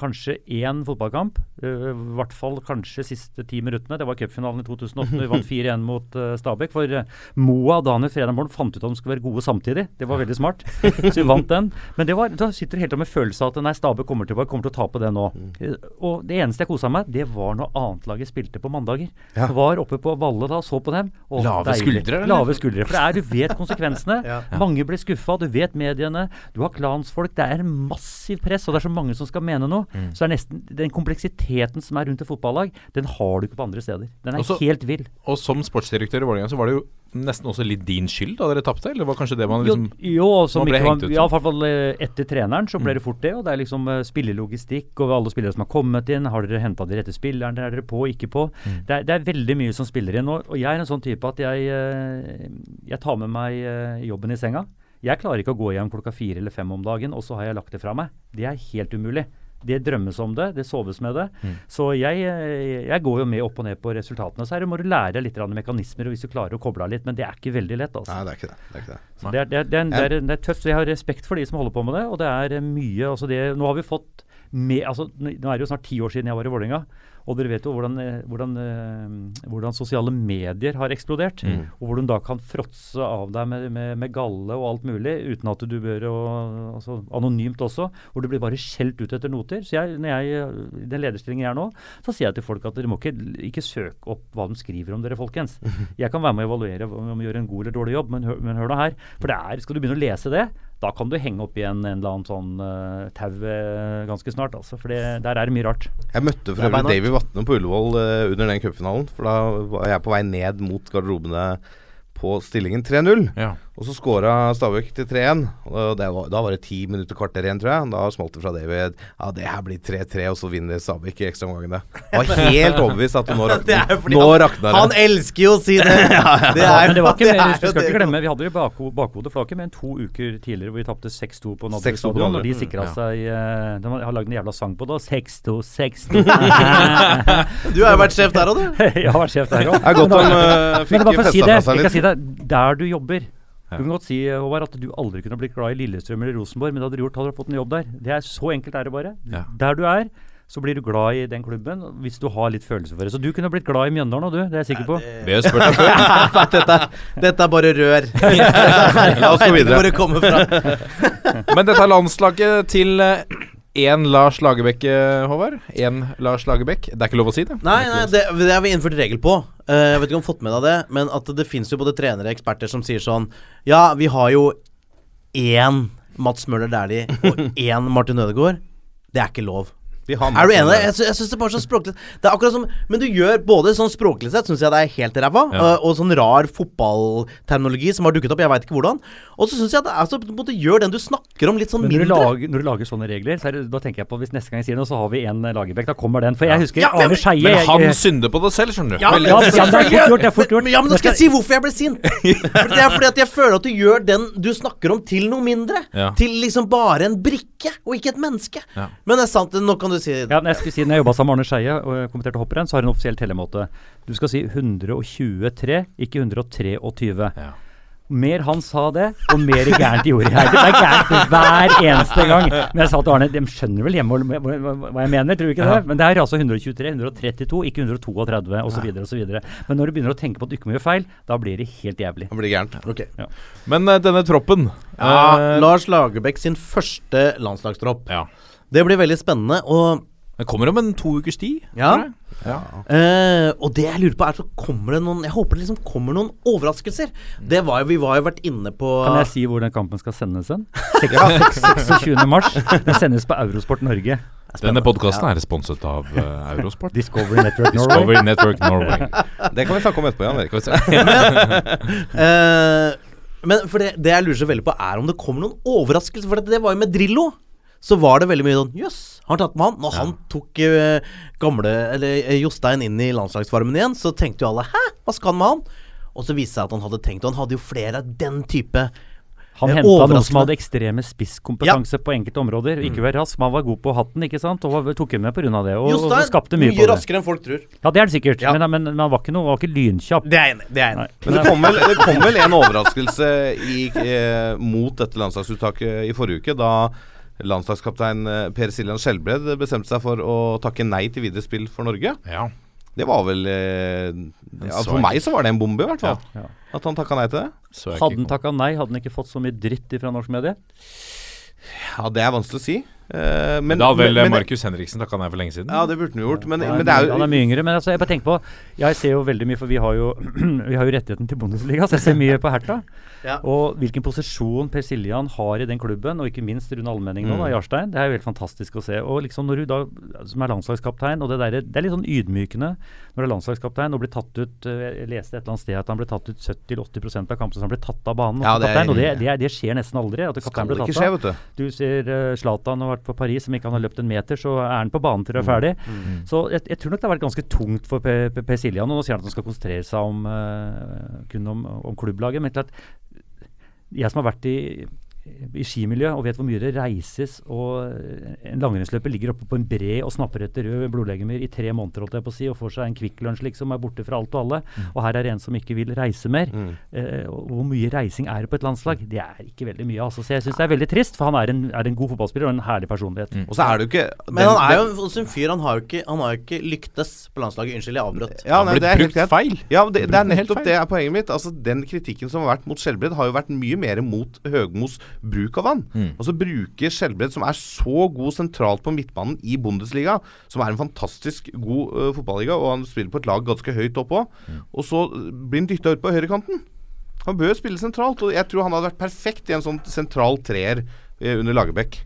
kanskje én fotballkamp. eh, I hvert fall kanskje siste ti minuttene. Det var cupfinalen i 2008. Vi vant (laughs) 4-1 mot uh, Stabæk. For uh, Moa og Daniel Fredheim fant ut at de skulle være gode samtidig. Det var veldig smart. (laughs) Så vi vant den. Men det var, da sitter du helt med følelsen av at nei, Stabæk kommer tilbake, kommer til å tape det nå. Eh, Og det eneste jeg kosa meg, det var når annetlaget spilte på mandager. Ja. Var oppe på Valle da, så på dem. Og Lave deilig. skuldre, eller? Lave skuldre. For det er, du vet konsekvensene. (laughs) Mange blir skuffa, du vet mediene. Du har klansfolk. Det er massiv press, og det er så mange som skal mene noe. Mm. Så er nesten den kompleksiteten som er rundt et fotballag, den har du ikke på andre steder. Den er Også- helt vill. Og som sportsdirektør i Vålerenga så var det jo nesten også litt din skyld da dere tapte? Eller var kanskje det man liksom jo jo som man ble hengt ut ja, i hvert fall eh, etter treneren så Mm. ble det fort det. Og det er liksom uh, spillelogistikk og alle spillere som har kommet inn. Har dere henta de rette spillerne? Er dere på, ikke på? Mm. Det, er, det er veldig mye som spiller inn. Og, og jeg er en sånn type at jeg, uh, jeg tar med meg uh, jobben i senga. Jeg klarer ikke å gå hjem klokka fire eller fem om dagen, og så har jeg lagt det fra meg. Det er helt umulig. Det drømmes om det, det soves med det. Mm. Så jeg, eh, jeg går jo med opp og ned på resultatene. Så her må du lære litt mekanismer, og hvis du klarer å koble av litt. Men det er ikke veldig lett, altså. Nei, det er ikke det. det, er ikke det. Det, er, det, er, det, er, det, er, er tøft. Jeg har respekt for de som holder på med det. Og det er eh, mye altså det, Nå har vi fått med, altså, Nå er det jo snart ti år siden jeg var i Vålerenga. Og dere vet jo hvordan, eh, hvordan, eh, hvordan sosiale medier har eksplodert. Mm. Og hvor du da kan fråtse av deg med, med, med galle og alt mulig uten at du bør og, altså, Anonymt også. Hvor du blir bare skjelt ut etter noter. Så jeg, når jeg, i den lederstillingen jeg er nå, så sier jeg til folk at dere må ikke, ikke søke opp hva de skriver om dere, folkens. (laughs) Jeg kan være med å evaluere om vi gjør en god eller dårlig jobb, men, hør- men hør nå her. For det er, skal du begynne å lese det, da kan du henge opp igjen en eller annen sånn uh, tau eh, ganske snart. Altså, for det, der er det mye rart. Jeg møtte for øvrig. Davy Vatne på Ullevål uh, under den cupfinalen. For da var jeg på vei ned mot garderobene på stillingen 3-0. Ja. Og så skåra Stabæk til 3-1. Og det var, Da var det ti minutter kvarter igjen, tror jeg. Da smalt det fra David. Ja, det her blir 3-3, og så vinner Stabæk i ekstraomgangene. Var helt overbevist at nå (laughs) Det rakner fordi Nå han- Han elsker jo å si det! (laughs) Det Ja, er men det var ikke det mer, er vi skal ikke glemme, vi hadde det i bakho bakhodet, flaket det enn to uker tidligere hvor vi tapte 6-2 på Nadderud stadion. Og de sikra Ja. seg eh, De har lagd en jævla sang på det. 6-2, 6-2. (laughs) Du har jo vært sjef der òg, du. jeg har vært sjef der òg. Det er godt han uh, fikk si festa det, fra seg litt. si det, der du jobber Du kan godt si Håvard, at du aldri kunne blitt glad i Lillestrøm eller Rosenborg, men det hadde du gjort, hadde du fått en jobb der. Det er Så enkelt er det bare. Ja. Der du er, så blir du glad i den klubben hvis du har litt følelse for det. Så du kunne blitt glad i Mjøndalen òg, du. Det er jeg sikker på. Vi har spurt deg før. (laughs) dette, dette er bare rør. (laughs) La oss gå videre. Hvor det kommer fra. (laughs) Men dette er landslaget til eh, Én Lars Lagerbäck, eh, Håvard. Én Lars Lagerbäck. Det er ikke lov å si det. Nei, nei det, det har vi innført regel på. Uh, jeg vet ikke om du har fått med deg det, men at det finnes jo både trenere og eksperter som sier sånn Ja, vi har jo én Mats Møller Dæhlie og én Martin Ødegaard. Det er ikke lov. Vi har Er du enig? Jeg, sy- jeg syns det er bare så språklig Det er akkurat som Men du gjør både sånn språklig sett, syns jeg det er helt ræva, Ja. og, og sånn rar fotballterminologi som har dukket opp, jeg veit ikke hvordan. Og så syns jeg at det er så på en måte gjør den du snakker om, litt sånn mindre. når du, lager, når du lager sånne regler, så er det, da tenker jeg på hvis neste gang jeg sier noe, så har vi en Lagerbäck. Da kommer den. For jeg husker Ja, Arne Skeie Men han jeg- synder på det selv, skjønner du. Ja, ja, det er fort gjort, det er fort gjort. Men, ja, men nå skal jeg si hvorfor jeg ble sint. (laughs) For det er fordi at jeg føler at du gjør den du snakker om, til noe mindre. Ja. Til liksom bare en brikke, og ikke et menneske. Ja. Men det er sant, nå kan du si Ja, når jeg skulle si Når jeg jobba sammen med Arne Skeie og kommenterte hopprenn, så har han en offisiell tellemåte. Du skal si 123, ikke 123. Ja. Mer han sa det, og mer gærent gjorde jeg. Det er gærent hver eneste gang. Men jeg sa til Arne de skjønner vel hjemme hva, jeg mener, tror du ikke det? Men det er altså 123, 132, ikke 132 osv. osv. Men når du begynner å tenke på at du ikke må gjøre feil, da blir det helt jævlig. Da blir gærent. Ok. Men uh, denne troppen Ja, uh, Lars Lagerbäck sin første landslagstropp. ja. Det blir veldig spennende. Og Det kommer om en to ukers tid. Ja. ja. Eh, og det jeg lurer på er så kommer det noen Jeg håper det liksom kommer noen overraskelser. Det var jo, Vi var jo vært inne på Kan jeg si hvor den kampen skal sendes hen? 26. mars. Den sendes på Eurosport Norge. Denne podkasten er sponset av uh, Eurosport. Discovery Network Norway. Discovery Network Norway. Det kan vi snakke om etterpå, Jan Erik. Vi. (laughs) Eh, Men for det, det jeg lurer så veldig på, er om det kommer noen overraskelser. For det, det var jo med Drillo. Så var det veldig mye sånn Jøss, har han tatt med han? Når han tok uh, gamle Eller uh, Jostein inn i landslagsfarmen igjen, så tenkte jo alle Hæ, hva skal han med han? Og så viste det seg at han hadde tenkt, og han hadde jo flere av den type Han Eh, henta noen som hadde ekstreme spisskompetanse på enkelte områder. Ikke var rask, men han var god på hatten, ikke sant? Og tok henne med pga. det. Og, og skapte mye, mye på det. raskere enn folk tror. Ja, det er det sikkert. Ja. Men, men, men han var ikke noe, var ikke lynkjapp. Det er enig det er enig. Nei. Men det kom vel, det kom vel en overraskelse i, eh, mot dette landslagsuttaket i forrige uke, da landslagskaptein eh, Per Siljan Skjelbred bestemte seg for å takke nei til videre spill for Norge. Ja. Det var vel eh, ja, For meg så var det en bombe, i hvert fall. Ja. At han takka nei til det. Hadde han takka nei, hadde han ikke fått så mye dritt fra norsk medie. Ja, det er vanskelig å si. Eh, men, Da vel men- Markus Henriksen takka nei for lenge siden. Ja, det burde han gjort. Men, er men det er mye- han er mye yngre. Men altså, jeg bare tenker på Jeg ser jo veldig mye, for vi har jo, (clears throat) vi har jo rettigheten til Bundesliga, så jeg ser mye på Herta. Ja. Og hvilken posisjon Per Siljan har i den klubben, og ikke minst Rune Almenning nå, da, Mm. Jarstein. Det er jo helt fantastisk å se. Og liksom når du da, som er landslagskaptein, og det der, det er litt sånn ydmykende når du er landslagskaptein og blir tatt ut eh, Jeg leste et eller annet sted at han ble tatt ut 70-80% av kampene, så han ble tatt av banen. Ja, det er- kaptein, og det, det, det skjer nesten aldri. At skal kaptein blir ikke tatt skje, av. vet du. Du ser uh, Zlatan har vært på Paris, som ikke han har løpt en meter, så er han på banen til du er ferdig. Så jeg, jeg tror nok det har vært ganske tungt for per Siljan. Og nå sier han at han skal konsentrere seg om, uh, kun om, om klubblaget. Men klart, jeg som har vært i i skimiljø og vet hvor mye det reises og en langrennsløper ligger oppe på en bre og snapper etter røde blodlegemer i tre måneder holdt jeg på å si, og får seg en Kvikk Lunsj liksom, er borte fra alt og alle. Og her er det en som ikke vil reise mer. Eh, og hvor mye reising er det på et landslag? Det er ikke veldig mye. Altså. Så jeg syns det er veldig trist, for han er en, er en god fotballspiller og en herlig personlighet. Og så er det jo ikke Men han er jo også en fyr Han har jo ikke, han har jo ikke lyktes på landslaget. Unnskyld, jeg avbrøt. Ja, nei, det er helt brukt feil. Ja, det, det er helt nettopp det er poenget mitt. Altså, Den kritikken som har vært mot Skjelbred, har jo vært mye mer mot Høgmos bruk av han. Mm. Altså bruke Skjelbred, som er så god sentralt på midtbanen i Bundesliga, som er en fantastisk god uh, fotballiga, og han spiller på et lag ganske høyt opp òg, Mm. og så blir han dytta ut på høyrekanten. Han bør spille sentralt, og jeg tror han hadde vært perfekt i en sånn sentral treer uh, under Lagerbäck.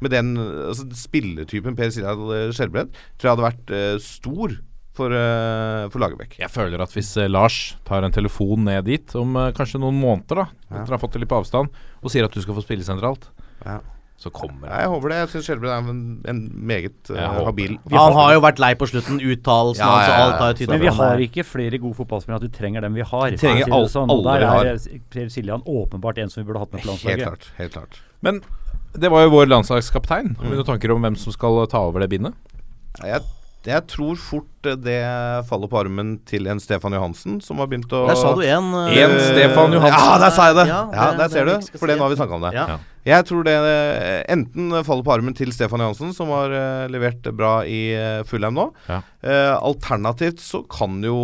Med den altså, spilletypen Per eh, Skjelbred tror jeg hadde vært uh, stor for, uh, for Lagerbäck. Jeg føler at hvis eh, Lars tar en telefon ned dit om eh, kanskje noen måneder, da etter å ha fått det litt på avstand, og sier at du skal få spille sentralt, Ja. så kommer han jeg håper det. Jeg syns Skjelbred er en, en meget uh, habil Han har jo vært lei på slutten. Uttalelsen Ja, ja, og alt har jo ja. tydet Men vi har ikke flere gode fotballspillere at du trenger dem vi har. Vi trenger alt- sånn. Alle Der er Per Siljan åpenbart en som vi burde hatt med på Helt landslaget. klart. Helt klart. Men det var jo vår landslagskaptein. Har vi noen tanker om hvem som skal ta over det bindet? Jeg, jeg tror fort eh, det faller på armen til en Stefan Johansen, som har begynt å Der sa du en eh, En Stefan Johansen. Ja, der sa jeg det! Ja, Ja, Der ser det du. For det si. nå har vi snakka om det. Ja. Jeg tror det eh, enten faller på armen til Stefan Johansen, som har levert bra i uh, Fulheim nå. Ja. Eh, alternativt så kan jo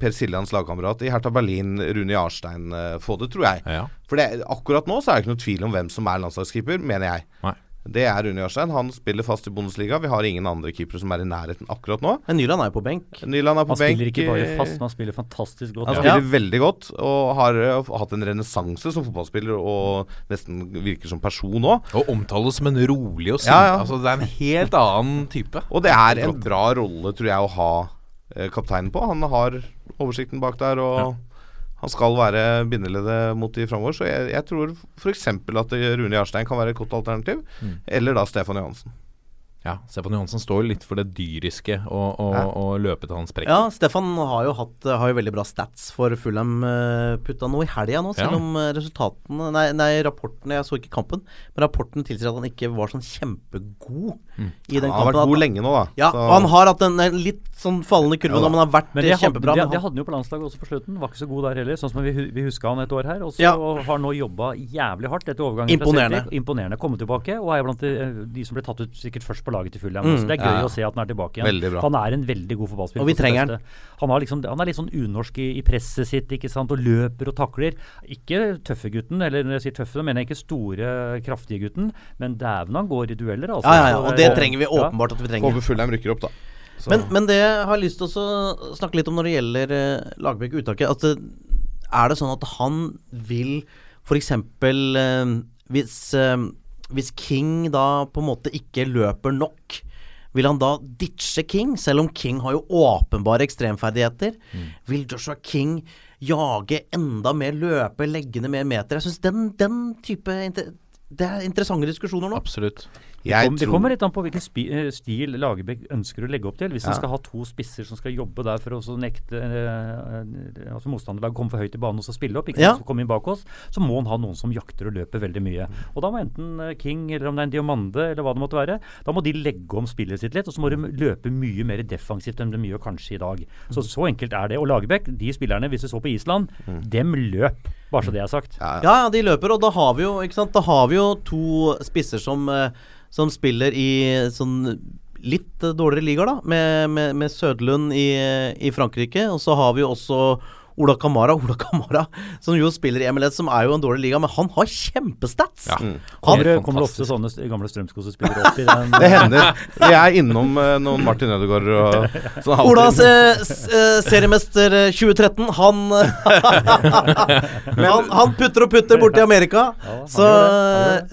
Per Siljans lagkamerat i Hertha Berlin, Rune Jarstein, få det, tror jeg. Ja. For det, akkurat nå så er det ikke noe tvil om hvem som er landslagskeeper, mener jeg. Nei. Det er Rune Jarstein. Han spiller fast i Bundesliga. Vi har ingen andre keepere som er i nærheten akkurat nå. Men Nyland er jo på benk. Nyland er på Han benk. spiller ikke bare fast, men han spiller fantastisk godt. Han Ja. spiller veldig godt og har eh, hatt en renessanse som fotballspiller og nesten virker som person òg. Og omtales som en rolig og sint. Ja, ja. Altså, det er en helt annen type. Og det er en bra rolle, tror jeg, å ha eh, kapteinen på. Han har oversikten bak der, og han skal være bindeleddet mot de framover. Så jeg, jeg tror f.eks. at Rune Jarstein kan være et godt alternativ. Mm. Eller da Stefan Johansen. Ja, Stefan Johansen står jo litt for det dyriske og, og, Ja. og løpe til hans sprekker. Ja, Stefan har jo hatt Har jo veldig bra stats for Fulham. Uh, putta noe i helga nå, selv Ja. om eh, resultatene Nei, nei, rapportene Jeg så ikke kampen, men rapporten tilsier at han ikke var sånn kjempegod i den kampen. Han har vært god At- lenge nå, da. Ja, Så- og han har hatt en eh, litt sånn fallende kurve Ja nå, men han har vært Men det kjempebra. hadde, det, men det hadde han jo på landslaget også på slutten. Var ikke så god der heller. Sånn som vi, vi huska han et år her. Og ja. Og har nå jobba jævlig hardt etter overgangen Imponerende. Imponerende. Kommet tilbake og er blant de, de som ble tatt ut sikkert først på laget til Fulham. Mm. Så det er gøy Ja, å se at han er tilbake igjen. Veldig bra. Han er en veldig god fotballspiller. Og vi trenger han. Han, har liksom, han er litt sånn unorsk i, i presset sitt ikke sant? og løper og takler. Ikke tøffe gutten, eller når jeg sier tøffe, mener jeg ikke store, kraftige gutten, men dæven han går i dueller, altså. ja, ja, ja, og det eh, trenger vi åpenbart at vi trenger. Håper Fulheim rykker opp, da. Men, men det jeg har lyst til å snakke litt om når det gjelder uh, Lagerbäck uttaket at det, Er det sånn at han vil f.eks. Uh, hvis, eh, hvis King da på en måte ikke løper nok vil han da ditche King, selv om King har jo åpenbare ekstremferdigheter? Vil Joshua King jage enda mer, løpe, legge ned mer meter? Jeg syns den, den type Det er interessante diskusjoner nå. Absolutt. Jeg Kom, det kommer litt an på hvilken spi, eh, stil Lagerbäck ønsker å legge opp til. Hvis Ja. han skal ha to spisser som skal jobbe der for å nekte eh, eh, altså motstanderlaget komme for høyt i banen og så spille opp, ikke Ja. sant, komme inn bak oss, så må han ha noen som jakter og løper veldig mye. Og da må enten eh, King eller om det er en Diomande eller hva det måtte være, da må de legge om spillet sitt litt, og så må de løpe mye mer defensivt enn de gjør kanskje i dag. Så så enkelt er det. Og Lagerbäck, de spillerne, hvis du så på Island, dem løp. Bare så det er sagt. Ja, ja. Ja, ja, de løper, og da har vi jo ikke sant? Da har vi jo to spisser som, eh, som spiller i sånn litt dårligere ligaer, da. Med, med, med Sødlund i, i Frankrike. Og så har vi jo også Ola Kamara. Ola Kamara, som jo spiller i MLS, som er jo en dårlig liga, men han har kjempestats! Ja. Han, Kommer, det- kommer det ofte sånne gamle Strømskose-spillere opp i den? (laughs) Det hender. Vi er innom eh, noen Martin Ødegaard og (laughs) sånn alltid. Ola eh, eh, seriemester eh, 2013, han (laughs) han, han putter og putter borti Amerika. Ja, så,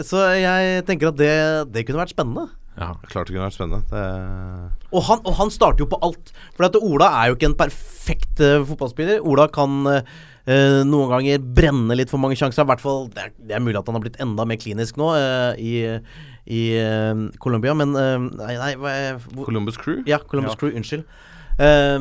så jeg tenker at det, det kunne vært spennende. Ja. Klart det kunne vært spennende. Det... Og han, og han starter jo på alt. For at Ola er jo ikke en perfekt uh, fotballspiller. Ola kan eh, eh, noen ganger brenne litt for mange sjanser. I hvert fall, det er, det er mulig at han har blitt enda mer klinisk nå uh, i, i Colombia, men Nei, nei hva er, hvor, Columbus Crew. Ja, Columbus Ja. Crew. Unnskyld. Eh,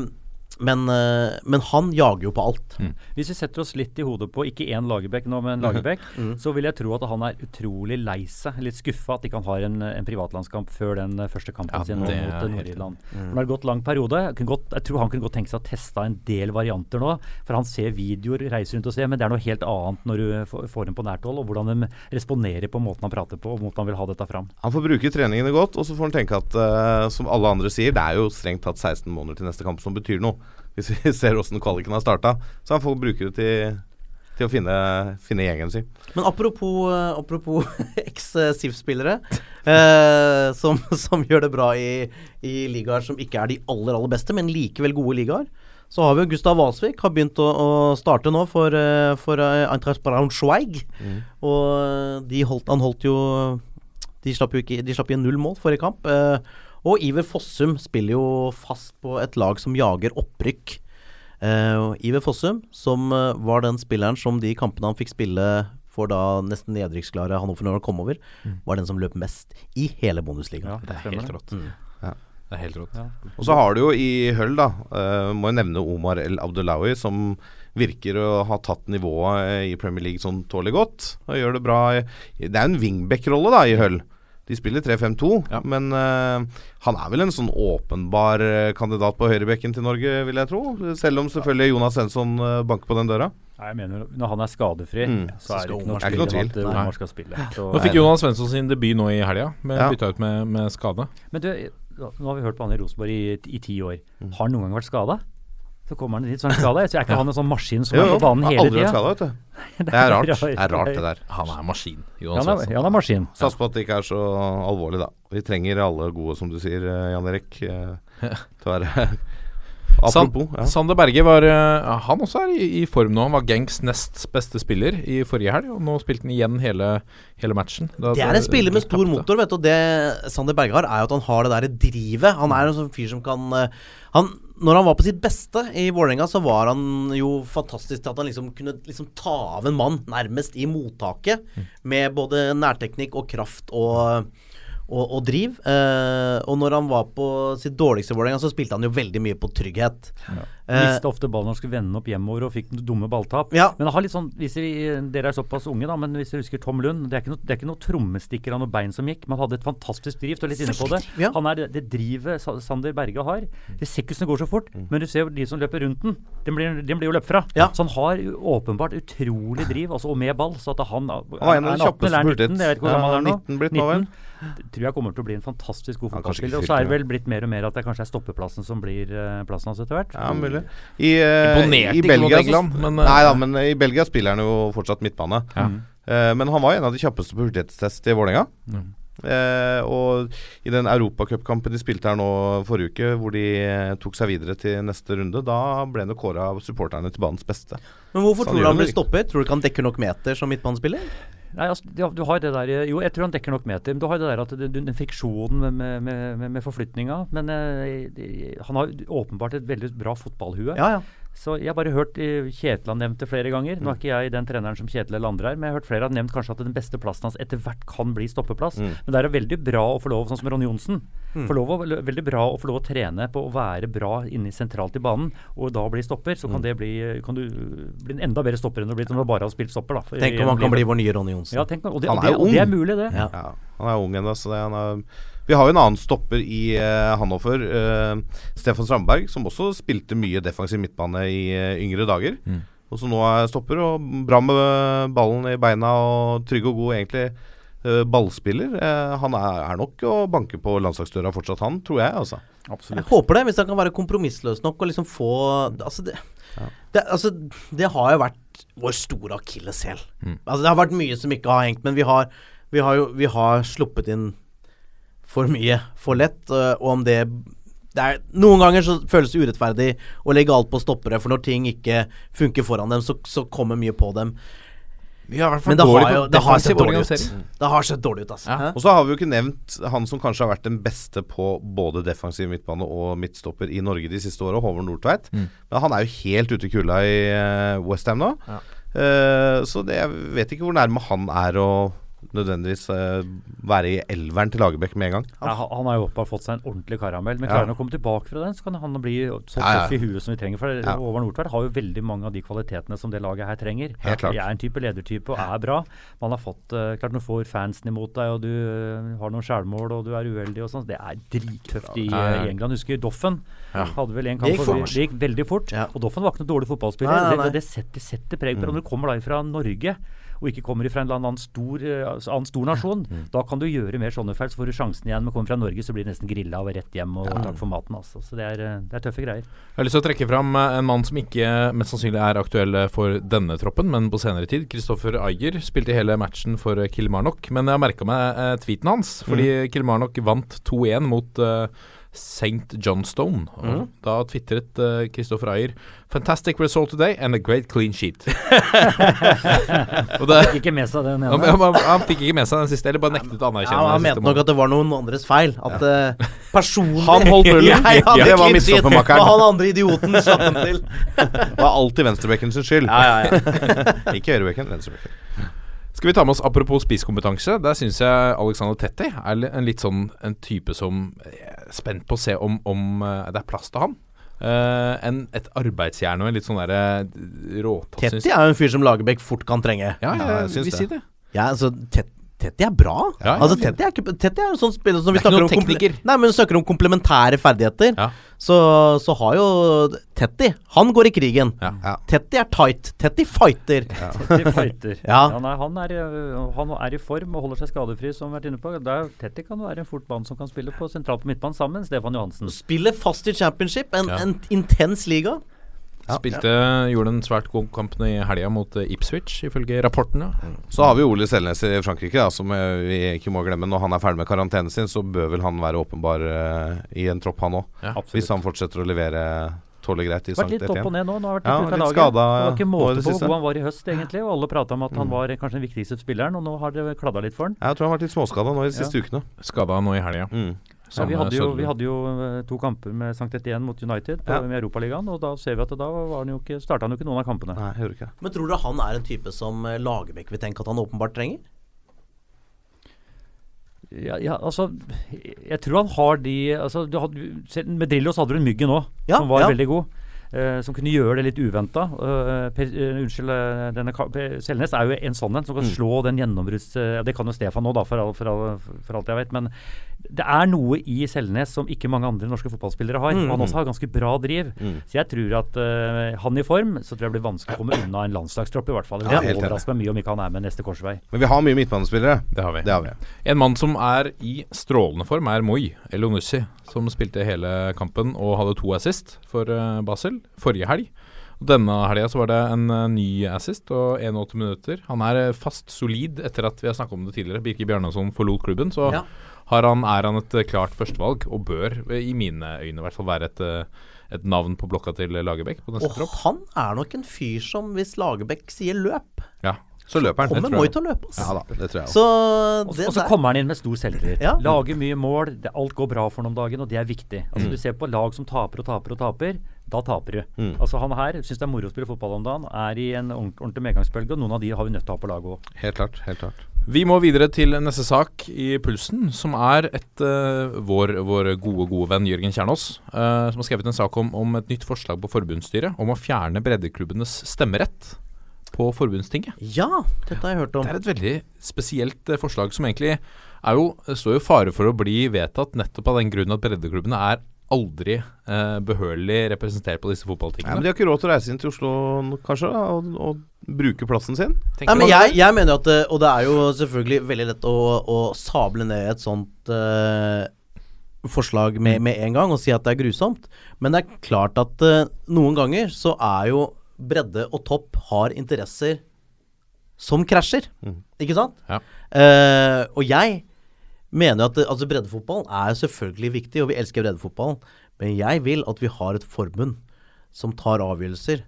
men, eh, men han jager jo på alt. Hvis vi setter oss litt i hodet på ikke én Lagerbäck nå, men Lagerbäck, så vil jeg tro at han er utrolig lei seg, litt skuffa at ikke han har en, en privatlandskamp før den eh, første kampen Ja, sin mot det mot Nord-Irland. For det har gått lang periode. Jeg, kunne godt, jeg tror han kunne godt tenke seg å teste en del varianter nå. For han ser videoer, reiser rundt og ser, men det er noe helt annet når du får, får dem på nært hold, og hvordan de responderer på måten han prater på, og måten han vil ha dette fram. Han får bruke treningene godt, og så får han tenke at uh, som alle andre sier, det er jo strengt tatt 16 måneder til neste kamp som betyr noe. Hvis vi (laughs) ser åssen kvaliken har starta. Så han får bruke det til, til å finne, finne gjengen sin. Men apropos, eh, apropos (laughs) eks-SIF-spillere eh, som, (laughs) som gjør det bra i, i ligaer som ikke er de aller, aller beste, men likevel gode ligaer. Så har vi jo Gustav Walsvik, har begynt å, å starte nå for, eh, for eh, Eintracht Braunschweig. Og eh, de holdt, han holdt jo De slapp jo ikke De slapp igjen null mål forrige kamp. Eh, og Iver Fossum spiller jo fast på et lag som jager opprykk. Uh, Iver Fossum, som uh, var den spilleren som de kampene han fikk spille for da nesten nedrykksklare Hannover når han kom over, var den som løp mest i hele bonusligaen. Ja, Det er helt rått. Mm. Ja. Det er helt rått. Og så har du jo i høll, da, uh, må jeg nevne Omar El Abdullawi, som virker å ha tatt nivået i Premier League sånn tålelig godt. Og gjør det bra. i- Det er en wingback-rolle da i Hull. De spiller 3-5-2, Ja. men uh, han er vel en sånn åpenbar eh, kandidat på høyrebekken til Norge, vil jeg tro. Selv om selvfølgelig Jonas Svensson eh, banker på den døra. Nei, jeg mener, Når han er skadefri, Mm, så er det ikke noe tvil om at. Omar skal spille. Så, Nå fikk Jonas Svensson sin debut nå i helga, med Ja. bytta ut med, med skade. Men du, nå har vi hørt på han i Rosenborg i, i ti år. Mm. Har han noen gang vært skada? Så kommer han dit så er han skada. Så er ikke (laughs) han en sånn maskin som Jo, er jo, på banen hele tida. skada, vet du. (laughs) Det er rart. Det er rart, det der. Han er maskin. Johan han er, han er maskin. Sats på at det ikke er så alvorlig, da. Vi trenger alle gode, som du sier, eh, Jan Erik. eh, (laughs) Til å være Apropos. Ja. Sander Berge var eh, Han også er i, i form nå. Han var Gangs nest beste spiller i forrige helg, og nå spilte han igjen hele, hele matchen. Da- Det er en spiller med stor motor, vet du. Og det Sander Berge har, er jo at han har det der drivet. Han er en sånn fyr som kan han, Når han var på sitt beste i Vålerenga, så var han jo fantastisk til at han liksom kunne liksom ta av en mann nærmest i mottaket. Med både nærteknikk og kraft og og, og driv. Eh, og når han var på sitt dårligste Vålerenga, så spilte han jo veldig mye på trygghet. Eh, Mista ofte ballen han skulle vende opp hjemover og fikk dumme balltap. Ja. Men han har litt sånn, vi, Dere er såpass unge, da, men hvis dere husker Tom Lund Det er ikke noe, det er ikke noe trommestikker av noe bein som gikk, men hadde et fantastisk driv. Du er litt inne på det. Ja. Han er det, det drivet Sander Berge har. Det ser ikke ut som det går så fort, men du ser jo de som løper rundt den. Den blir, den blir jo løpt fra. Ja. Så han har åpenbart utrolig driv, altså, og med ball. Så at han, er, er, er 18 eller er på hurtighet. 19, Jeg vet ikke hvor gammel han er nå. 19 blitt nå, vel? Tror jeg kommer til å bli en fantastisk god er fotballspiller. Og så er det vel blitt mer og mer at det kanskje er stoppeplassen som blir eh, plassen hans etter hvert. Ja, mulig. I, eh, Imponerte i Belgia, England, men, eh, Nei da, men i Belgia spiller han jo fortsatt midtbane. Ja. Eh, men han var en av de kjappeste på hurtighetstest i Vålerenga. Eh, og i den europacupkampen de spilte her nå forrige uke, hvor de uh, tok seg videre til neste runde, da ble han kåra av supporterne til banens beste. men hvorfor Så tror du han blir stoppet? Tror du ikke han dekker nok meter som midtbanespiller? Nei, altså, du, har det der Jo, jeg tror han dekker nok meter. Men du har det der at det, den friksjonen med, med, med, med forflytninga. Men eh, de- han har åpenbart et veldig bra fotballhue. Ja, ja. Så jeg har bare hørt eh, Kjetil har nevnt det flere ganger. Nå er ikke jeg den treneren som Kjetil eller andre er, men jeg har hørt flere har nevnt kanskje at den beste plassen hans etter hvert kan bli stoppeplass. Men det er veldig bra å få lov, sånn som Ronny Johnsen, å, veldig bra å få lov å trene på å være bra inne sentralt i banen, og da bli stopper. Så kan det bli kan du bli en enda bedre stopper enn du har blitt når du bare har spilt stopper. da. Tenk om han kan bli vår nye Ronny Johnsen. Ja, tenk, og, det, Han er jo ung. det er mulig, det. Ja. Ja, han er ung ennå, så det, han er Vi har jo en annen stopper i uh, Hannover, eh, Stefan Strandberg, som også spilte mye defensiv midtbane i eh, yngre dager. Og som nå er stopper, og bra med ballen i beina og trygg og god, egentlig. eh, ballspiller. Eh, han er, er nok å banke på landslagsdøra fortsatt, han, tror jeg. altså Jeg håper det, hvis han kan være kompromissløs nok og liksom få Altså, det, det, altså, det har jo vært vår store akilleshæl. Altså, det har vært mye som ikke har hengt, men vi har, vi har jo vi har sluppet inn for mye for lett, øh, og om det det er, noen ganger så føles det urettferdig å legge alt på stoppere, for når ting ikke funker foran dem, så, så kommer mye på dem. Men det har jo det har sett dårlig ut. Det har sett dårlig ut, altså. Ja. Og så har vi jo ikke nevnt han som kanskje har vært den beste på både defensiv midtbane og midtstopper i Norge de siste åra, Håvard Nordtveit. Mm. Men han er jo helt ute i kulda i uh, Westham nå. Eh, så det, jeg vet ikke hvor nærme han er å nødvendigvis uh, være i elveren til Lagerbäck med en gang. Ja, han- har jo oppå fått seg en ordentlig karamell. Men klarer han å komme tilbake fra den, så kan han bli så Ja, ja. tøff i huet som vi trenger. For Ja. Håvard Nordtveit har jo veldig mange av de kvalitetene som det laget her trenger. Helt klart. Jeg er en type ledertype og er bra. Man har fått uh, Klart når du får fansen imot deg, og du eh, har noen sjælmål og du er uheldig og sånn. Det er drittøft i, Ja, ja. i England. Husker Doffen. Ja. Hadde vel en Det gikk for. Det gikk veldig fort. Ja. Og Doffen var ikke noe dårlig fotballspiller. Nei, nei, nei. Det, det setter, setter preg på mm. Når du kommer da fra Norge og ikke kommer fra en annen stor, eh, altså annen stor nasjon, da kan du gjøre mer sånne feil. Så får du sjansen igjen. Men kommer fra Norge, så blir du nesten grilla og rett hjem og takk for maten. Altså. Så det er, eh, det er tøffe greier. Jeg har lyst til å trekke fram eh, en mann som ikke mest sannsynlig er aktuell for denne troppen, men på senere tid. Kristoffer Ayer spilte hele matchen for Kilmarnock, men jeg har merka meg tweeten hans. Fordi Kilmarnock vant 2-1 mot eh, St. Johnstone. Og Da tvitret uh, Kristoffer Ayer 'Fantastic result today and a great clean sheet'. (laughs) og det, Fikk ikke med seg den han, ene. han, han fikk ikke med seg den siste, eller bare nektet å anerkjenne Ja, han mente nok at det var noen andres feil. At uh, personlig Han holdt nullen. (laughs) Det var midtstoppermakeren. Og han andre idioten slapp den (laughs) til. Det var alltid venstrebekken sin skyld. ikke høyrebekken, venstrebekken. Skal vi ta med oss Apropos spisskompetanse. Der syns jeg Alexander Tetti er en litt sånn en type som jeg er spent på å se om, om eh, det er plass til han. Uh, en, et arbeidsjern og en litt sånn derre råtass Tetty Tetti er jo en fyr som Lagerbäck fort kan trenge. Ja, Ja, jeg, jeg syns det. si det. Ja, altså Tet- Tetti er bra. Ja, ja, altså Tetty er, ikke, er en sånn spiller som vi er snakker om. Nei, men snakker om komplementære ferdigheter. Ja. Så, så har jo Tetty Han går i krigen. Ja. Ja. Tetti er tight. Tetty fighter. Tetti fighter. Ja. nei, (laughs) han, er, øh, han er i form og holder seg skadefri, som vi har vært inne på. Der, Tetti kan være en fort mann som kan spille på sentralt på midtbanen sammen med Stefan Johansen. Spiller fast i championship. En, Ja. en intens liga. Spilte, Gjorde en svært god kamp i helga mot eh, Ipswich, ifølge rapportene. Så har vi Ole Selnes i Frankrike, da, som eh, vi ikke må glemme. Når han er ferdig med karantenen sin, så bør vel han være åpenbar eh, i en tropp, han òg. Ja, Hvis han fortsetter å levere tålelig greit i Vært Sankt litt opp og Etienne. ned nå. Nå har vært Ja, litt skada det var ikke måte på hvor god han var i høst, egentlig. Og alle prata om at han var kanskje den viktigste spilleren, og nå har det kladda litt for han. Jeg tror han har vært litt småskada nå i de siste ukene. Skada nå i helga. Mm. Ja, vi, hadde jo, vi hadde jo eh, to kamper med Sankt Etienne mot United på, Ja. med Europaligaen, og da ser vi at da var han jo ikke, starta han jo ikke noen av kampene. Nei, jeg hører ikke. Men tror dere han er en type som eh, Lagerbäck vil tenke at han åpenbart trenger? Ja, ja, altså Jeg tror han har de altså, du hadde, Med Drillos hadde du en Myggen òg, Ja, som var ja. veldig god. Eh, som kunne gjøre det litt uventa. unnskyld, eh, denne Selnes er jo en sånn en som kan Mm. slå den gjennombrudds... det kan jo Stefan nå, da, for, all, for, all, for alt jeg vet. Men det er noe i Selnes som ikke mange andre norske fotballspillere har. Mm. Og han også har ganske bra driv. Mm. Så jeg tror at eh, han i form, så tror jeg det blir vanskelig å komme unna en landslagstropp, i hvert fall. Det Ja, vil helt enig. overraske meg mye om ikke han er med neste korsvei. Men vi har mye midtbanespillere. Det har vi. Det har vi. En mann som er i strålende form, er Moi Elonussi, som spilte hele kampen og hadde to assist for eh, Forrige helg. Og Denne helga så var det en eh, ny assist og 81 minutter. Han er eh, fast solid etter at vi har snakket om det tidligere. Birke Bjarnason forlot klubben, så Ja. har han, er han et eh, klart førstevalg, og bør, i mine øyne i hvert fall, være et, et navn på blokka til Lagerbäck Og tropp. han er nok en fyr som, hvis Lagerbäck sier løp, Ja. Så løper han. kommer Moi til å løpe. ass. Ja da, det tror jeg. Så og så kommer han inn med stor selvtillit. Ja. Lager mye mål. Det, alt går bra for ham om dagen, og det er viktig. Altså Mm. Du ser på lag som taper og taper og taper. Da taper du. Mm. Altså Han her syns det er moro å spille fotball om dagen. Er i en ordentlig medgangsbølge, og noen av de har vi nødt til å ha på laget òg. Helt klart. helt klart Vi må videre til neste sak i Pulsen, som er et, uh, vår, vår gode gode venn Jørgen Kjernås, uh, som har skrevet en sak om, om et nytt forslag på forbundsstyret om å fjerne breddeklubbenes stemmerett på forbundstinget. Ja, dette har jeg hørt om. Det er et veldig spesielt eh, forslag som egentlig er jo, står jo i fare for å bli vedtatt nettopp av den grunn at breddeklubbene er aldri eh, behørig representert på disse Nei, fotballtingene. men De har ikke råd til å reise inn til Oslo kanskje, da, og, og bruke plassen sin. Nei, men jeg, jeg mener jo at det, Og det er jo selvfølgelig veldig lett å, å sable ned et sånt eh, forslag med, med en gang og si at det er grusomt. Men det er klart at eh, noen ganger så er jo bredde og topp har interesser som krasjer. Ikke sant? Ja. Eh, og jeg mener at altså breddefotballen er selvfølgelig viktig, og vi elsker breddefotballen. Men jeg vil at vi har et forbund som tar avgjørelser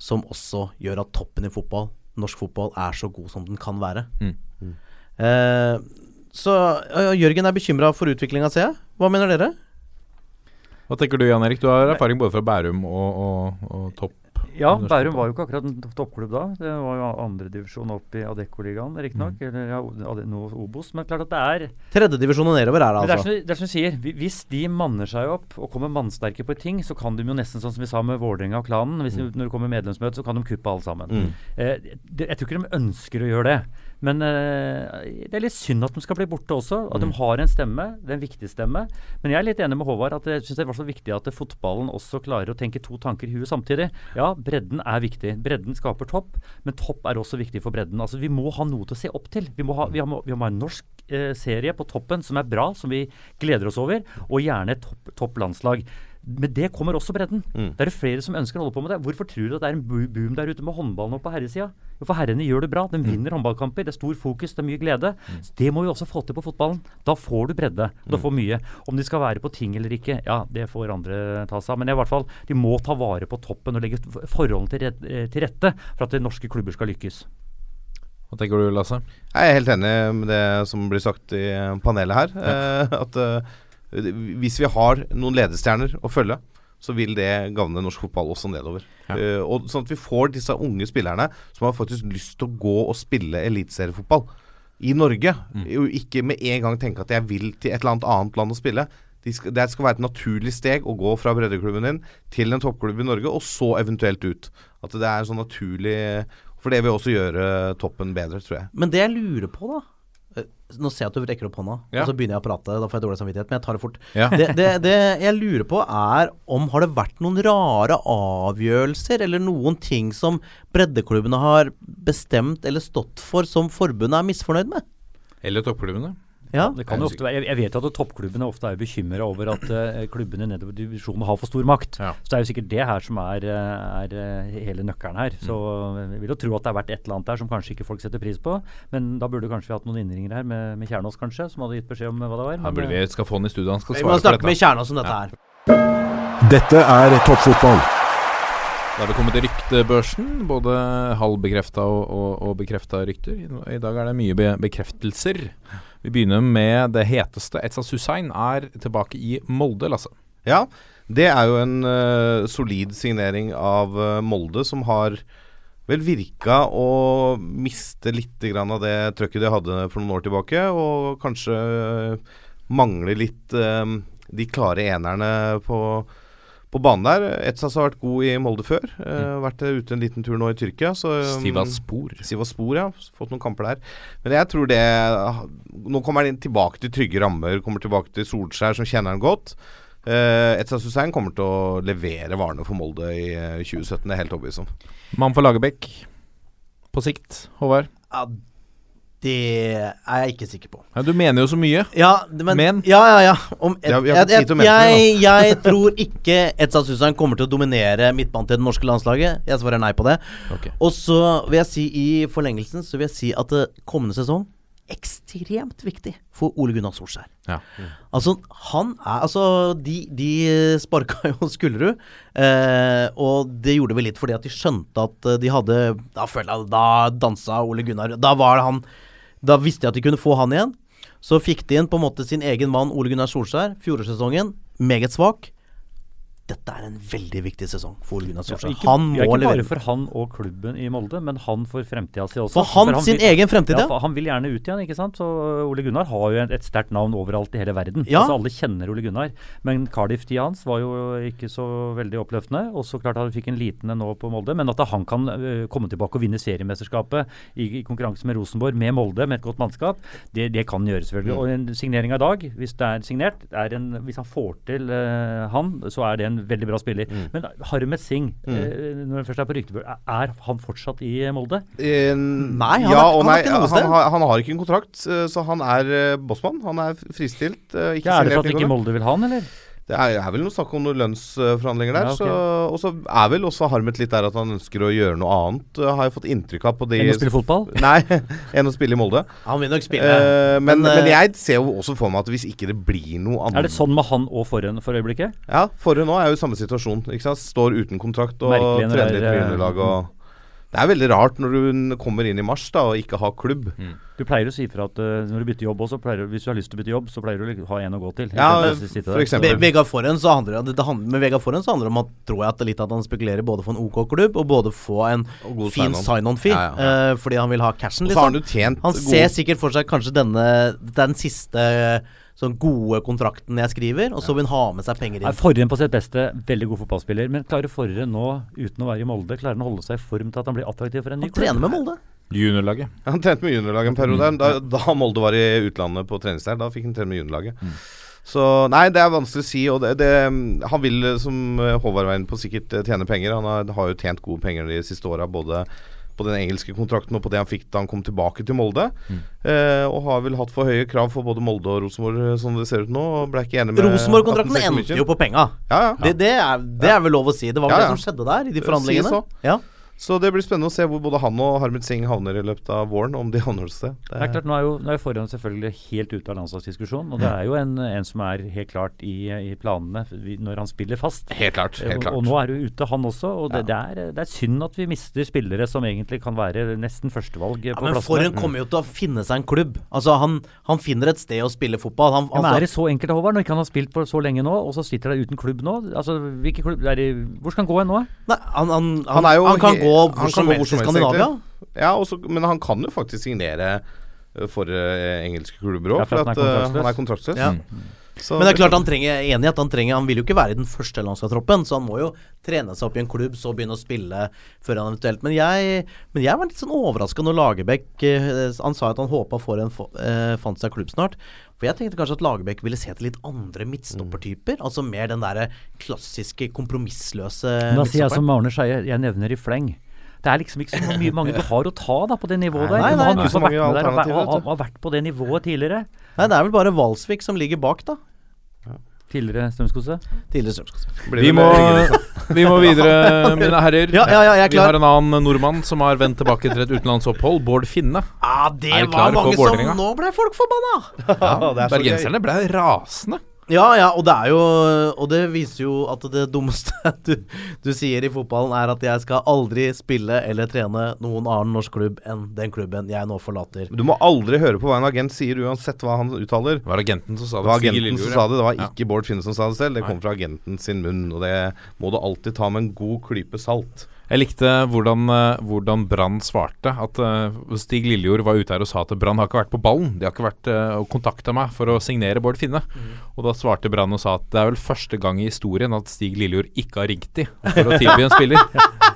som også gjør at toppen i fotball, norsk fotball, er så god som den kan være. Mm. Eh, så Jørgen er bekymra for utviklinga, ser jeg. Hva mener dere? Hva tenker du Jan Erik? Du har erfaring både fra Bærum og, og, og topp. Ja, Bærum var jo ikke akkurat en toppklubb da. Det var jo andredivisjon opp i Adeccoligaen, riktignok. Mm. Eller ja, nå Obos. Men klart at det er Tredjedivisjon og nedover er det, det det er, altså. som, det er som du sier, hvis de manner seg opp og kommer mannsterke på ting, så kan de jo nesten sånn som vi sa med Vålerenga og klanen. Hvis de, når det kommer medlemsmøte, så kan de kuppe alle sammen. Mm. Eh, det, jeg tror ikke de ønsker å gjøre det. Men eh, det er litt synd at de skal bli borte også. At de har en stemme. Det er en viktig stemme. Men jeg er litt enig med Håvard at jeg synes det er så viktig at fotballen også klarer å tenke to tanker i huet samtidig. Ja, bredden er viktig. Bredden skaper topp, men topp er også viktig for bredden. Altså Vi må ha noe til å se opp til. Vi må ha, vi må, vi må ha en norsk eh, serie på toppen som er bra, som vi gleder oss over, og gjerne et topp, topp landslag. Med det kommer også bredden. Mm. Det er det flere som ønsker å holde på med det. Hvorfor tror du at det er en boom der ute med håndballen og på herresida? Jo, for herrene gjør det bra. De vinner håndballkamper. Det er stor fokus, det er mye glede. Så det må vi også få til på fotballen. Da får du bredde. Du får mye. Om de skal være på ting eller ikke, ja, det får andre ta seg av. Men i hvert fall, de må ta vare på toppen og legge forholdene til, eh, til rette for at de norske klubber skal lykkes. Hva tenker du, Lasse? Jeg er helt enig med det som blir sagt i panelet her. Eh, at eh, hvis vi har noen ledestjerner å følge, så vil det gagne norsk fotball også nedover. Ja. Uh, og Sånn at vi får disse unge spillerne som har faktisk lyst til å gå og spille eliteseriefotball i Norge. Og ikke med en gang tenke at jeg vil til et eller annet annet land å spille. De skal, det skal være et naturlig steg å gå fra breddeklubben din til en toppklubb i Norge, og så eventuelt ut. At det er sånn naturlig For det vil også gjøre toppen bedre, tror jeg. Men det jeg lurer på, da Nå ser jeg at du rekker opp hånda, Ja. og så begynner jeg å prate. Da får jeg dårlig samvittighet, men jeg tar det fort. Ja. Det, det, det jeg lurer på, er om har det vært noen rare avgjørelser, eller noen ting som breddeklubbene har bestemt eller stått for, som forbundet er misfornøyd med? Eller toppklubbene? Ja. Det kan jo ofte være, jeg, vet at toppklubbene ofte er bekymra over at uh, klubbene nedover divisjonen har for stor makt. Ja. Så det er jo sikkert det her som er, eh, er eh, hele nøkkelen her. Så jeg vil jo tro at det har vært et eller annet der som kanskje ikke folk setter pris på. Men da burde kanskje vi hatt noen innringer her med, med Kjernås kanskje, som hadde gitt beskjed om hva det var. Her Men, burde vi skal få han i studio. Han skal svare på dette. Vi må snakke med. Kjernås om dette her. Dette er toppfotball. Da har vi kommet ryktebørsen. Både halvbekrefta og, og, og bekrefta rykter. I, I dag er det mye be bekreftelser. Vi begynner med det heteste. Etzaz Hussein er tilbake i Molde, Lasse. Ja, det er jo en uh, solid signering av uh, Molde, som har vel virka å miste litt av det trøkket de hadde for noen år tilbake, og kanskje uh, mangler litt eh, de klare enerne på, på banen der. Etsas har vært god i Molde før. Uh, Vært ute en liten tur nå i Tyrkia. Så, um, Sivaspor. Sivaspor, ja. Fått noen kamper der. Men jeg tror det Nå kommer han tilbake til trygge rammer. Kommer tilbake til Solskjær, som kjenner han godt. Uh, Etsas Hussein kommer til å levere varene for Molde i eh, 2017. Det er helt overbevist om. Mann for Lagerbäck på sikt, Håvard? Ja, det er jeg ikke sikker på. Ja, du mener jo så mye. Ja, det- men, Men? Ja, ja, ja. Om, til å mente jeg, jeg (laughs) tror ikke Etsas Hussein kommer til å dominere midtbanen til det norske landslaget. Jeg svarer nei på det. Okay. Og så vil jeg si i forlengelsen Så vil jeg si at det kommende sesong ekstremt viktig for Ole Gunnar Solskjær. Ja. Altså, han er Altså, de, de sparka (laughs) jo Skullerud. Eh, og det gjorde vi litt fordi at de skjønte at eh, de hadde Da følte jeg Da dansa Ole Gunnar. Da var det han Da visste de at de kunne få han igjen. Så fikk de inn på en måte sin egen mann Ole Gunnar Solskjær. Fjorårssesongen meget svak. Dette er en veldig viktig sesong for Ole Gunnar ja, Solskjær. ikke, han ja, må ikke bare levere. for han og klubben i Molde, men han for fremtida si også. For han sin vil- egen fremtid, ja. ja. Han vil gjerne ut igjen, ikke sant. Så Ole Gunnar har jo et, et sterkt navn overalt i hele verden. Ja. Altså Alle kjenner Ole Gunnar. Men Cardiff-tida hans var jo ikke så veldig oppløftende. Og så klart han fikk en liten en nå på Molde. Men at han kan uh, komme tilbake og vinne seriemesterskapet i, i konkurranse med Rosenborg, med Molde, med et godt mannskap, det, det kan han gjøre, selvfølgelig. Og en signering av dag, hvis det er signert, er en, hvis han får til uh, han, så er det en veldig bra spiller. Men Harmet Singh, øh, når han først er på ryktebøl, er, han fortsatt i Molde? Eh, Nei, han ja er- han nei, er ikke noe sted. Han har, han har ikke en kontrakt, eh, så han er eh, bossmann. Han er fristilt. eh, Ikke Ja, er det for at ikke. Molde vil ha han, eller? Det er, er vel noe snakk om noen lønnsforhandlinger der. Ja, okay. så, og så er vel også Harmet litt der at han ønsker å gjøre noe annet, eh, har jeg fått inntrykk av på de Enn å spille fotball? (laughs) Nei, enn å spille i Molde. Han vil nok spille. Uh, men, Men, men, eh, jeg ser jo også for meg at hvis ikke det blir noe annet Er det sånn med han og Forhen for øyeblikket? Ja, forrige nå er jo i samme situasjon. Ikke sant? Står uten kontrakt og trener litt på underlag. Og det er veldig rart når du kommer inn i mars da og ikke har klubb. Du pleier å si fra at uh, når du bytter jobb også, pleier du, hvis du har lyst til å bytte jobb, så pleier du å liksom ha en å gå til. Ja, for eksempel. Vegard Forhen så handler det, det handler, Med Vegard Forhen så handler det om at tror jeg at litt at han spekulerer både for en OK klubb og både få en fin sign-on. sign-on-fee. Ja, ja, uh, fordi han vil ha cashen, liksom. han jo tjent Han ser sikkert for seg kanskje denne den siste sånn gode kontrakten jeg skriver, og så vil han ha med seg penger Er inn. Forhen på sitt beste veldig god fotballspiller, men klarer Forhen nå, uten å være i Molde, klarer han å holde seg i form til at han blir attraktiv for en ny Han trener med Molde. Juniorlaget. Han trente med juniorlaget en periode. Da, da Molde var i utlandet på treningsleir, da fikk han trene med juniorlaget. Så nei, det er vanskelig å si. Og det, det, han vil, eh, som eh, Håvard var inne på, sikkert eh, tjene penger. Han har, har jo tjent gode penger de siste åra, både på den engelske kontrakten og på det han fikk da han kom tilbake til Molde. Eh, og har vel hatt for høye krav for både Molde og Rosenborg, eh, som det ser ut nå. Og ble ikke enig med Rosenborg-kontrakten endte jo på penga. Ja, ja. Det, det, er, det er vel lov å si. Det var vel det som skjedde der, i de forhandlingene. Si så. Ja. Så det blir spennende å se hvor både han og Harmet Singh havner i løpet av våren, om de havner et sted. Det Det er klart, Nå er jo, nå er forhånd selvfølgelig helt ute av landslagsdiskusjonen, og det er jo en, en som er helt klart i, i planene når han spiller fast. Helt klart. Helt Og, klart. og nå er jo ute, han også. Og det, det, er, det er synd at vi mister spillere som egentlig kan være nesten førstevalg Ja, på men plassene. Forhen kommer jo til å finne seg en klubb. Altså Han, han finner et sted å spille fotball. Han, Ja, men altså- Er det så enkelt, Håvard, når ikke han har spilt på så lenge nå, og så sitter han uten klubb nå? Altså, hvilke klubb, er det, Hvor skal han gå hen nå? Nei, han, han, han, Han er jo han kan gå han hvor kan som gå helst i Skandinavia. Ja, også, men han kan jo faktisk signere eh, for uh, engelske klubber òg, Ja, for for at han er eh, kontraktsløs. han er kontraktsløs. Ja. Så Men det er klart han trenger jeg er enig i at han trenger Han vil jo ikke være i den første landslagstroppen, så han må jo trene seg opp i en klubb, så begynne å spille før han eventuelt Men jeg, men jeg var litt sånn overraska når Lagerbäck eh, Han sa at han håpa for en eh, fant seg klubb snart. For jeg tenkte kanskje at Lagerbäck ville se til litt andre midtstoppertyper. Altså mer den derre klassiske kompromissløse Da sier jeg som Arne Skeie, jeg nevner i fleng. Det er liksom ikke så mye, mange du har å ta da på det nivået der. Nei, Du nei, ha ikke noen så som har vært der har, har vært på det nivået tidligere. Nei, det er vel bare Valsvik som ligger bak, da. Tidligere Strømskose. Tidligere Strømskose. Vi må, vi må videre, mine herrer. Ja, ja, ja, jeg er Vi har en annen nordmann som har vendt tilbake til et utenlandsopphold. Bård Finne. Ja, det Er var mange som Nå ble folk forbanna! (laughs) Ja, det er så gøy. Bergenserne ble rasende. Ja, ja, og det er jo Og det viser jo at det dummeste (laughs) du, du sier i fotballen, er at jeg skal aldri spille eller trene noen annen norsk klubb enn den klubben jeg nå forlater. Du må aldri høre på hva en agent sier, uansett hva han uttaler. Det var agenten som sa Det det. var agenten som sa det, det var ja. ikke Bård Finne som sa det selv. Det kom fra agenten sin munn, og det må du alltid ta med en god klype salt. Jeg likte hvordan, uh, hvordan Brann svarte. At eh, Stig Lillejord var ute her og sa at Brann har ikke vært på ballen. De har ikke vært uh, og kontakta meg for å signere Bård Finne. Og da svarte Brann og sa at det er vel første gang i historien at Stig Lillejord ikke har ringt de for å tilby en spiller.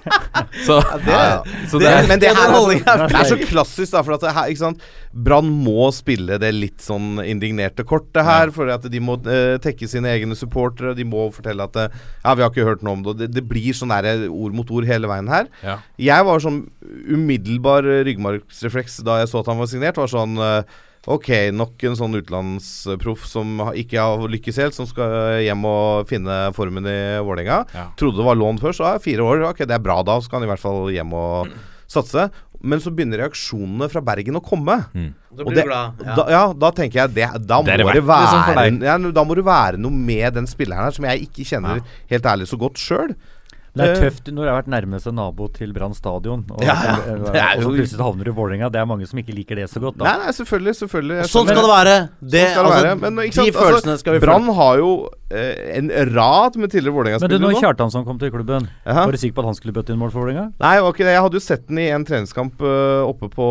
(laughs) så, så det, det, men det, her, er er det er så klassisk, da. For at det her, ikke sant Brann må spille det litt sånn indignerte kortet her. For at de må eh, tekke sine egne supportere. De må fortelle at eh, Ja, vi har ikke hørt noe om det. Det, det blir sånn der ord mot ord hele veien her. ja. Jeg var sånn umiddelbar eh, ryggmargsrefleks da jeg så at han var signert. Var sånn eh, Ok, nok en sånn utenlandsproff som ikke har lykkes helt, som skal hjem og finne formen i Vålerenga. Ja. Trodde det var lån først. er fire år, ok, det er bra da. Så kan han i hvert fall hjem og (clears throat) satse. Men så begynner reaksjonene fra Bergen å komme. Da Og blir det, du glad. Ja. da, ja, da tenker jeg det, da, må det det være, ja, da må det være noe med den spilleren her som jeg ikke kjenner helt ærlig så godt sjøl. Det er Eh, tøft når det har vært nærmeste nabo til Brann stadion, og, Ja, ja. og, er og så plutselig havner du i Vålerenga. Det er mange som ikke liker det så godt. Nei, Da. nei, selvfølgelig. selvfølgelig Sånn skal det være. Det, Sånn skal det altså, være. Men ikke de sant, følelsene skal vi Brann har jo eh, en rad med tidligere Men du, Vålerenga-spillere når nå. Kjartansson kom til klubben, Aha. var du sikker på at han skulle bøtte inn mål for Vålerenga? Nei, det. Jeg hadde jo sett den i en treningskamp eh, oppe på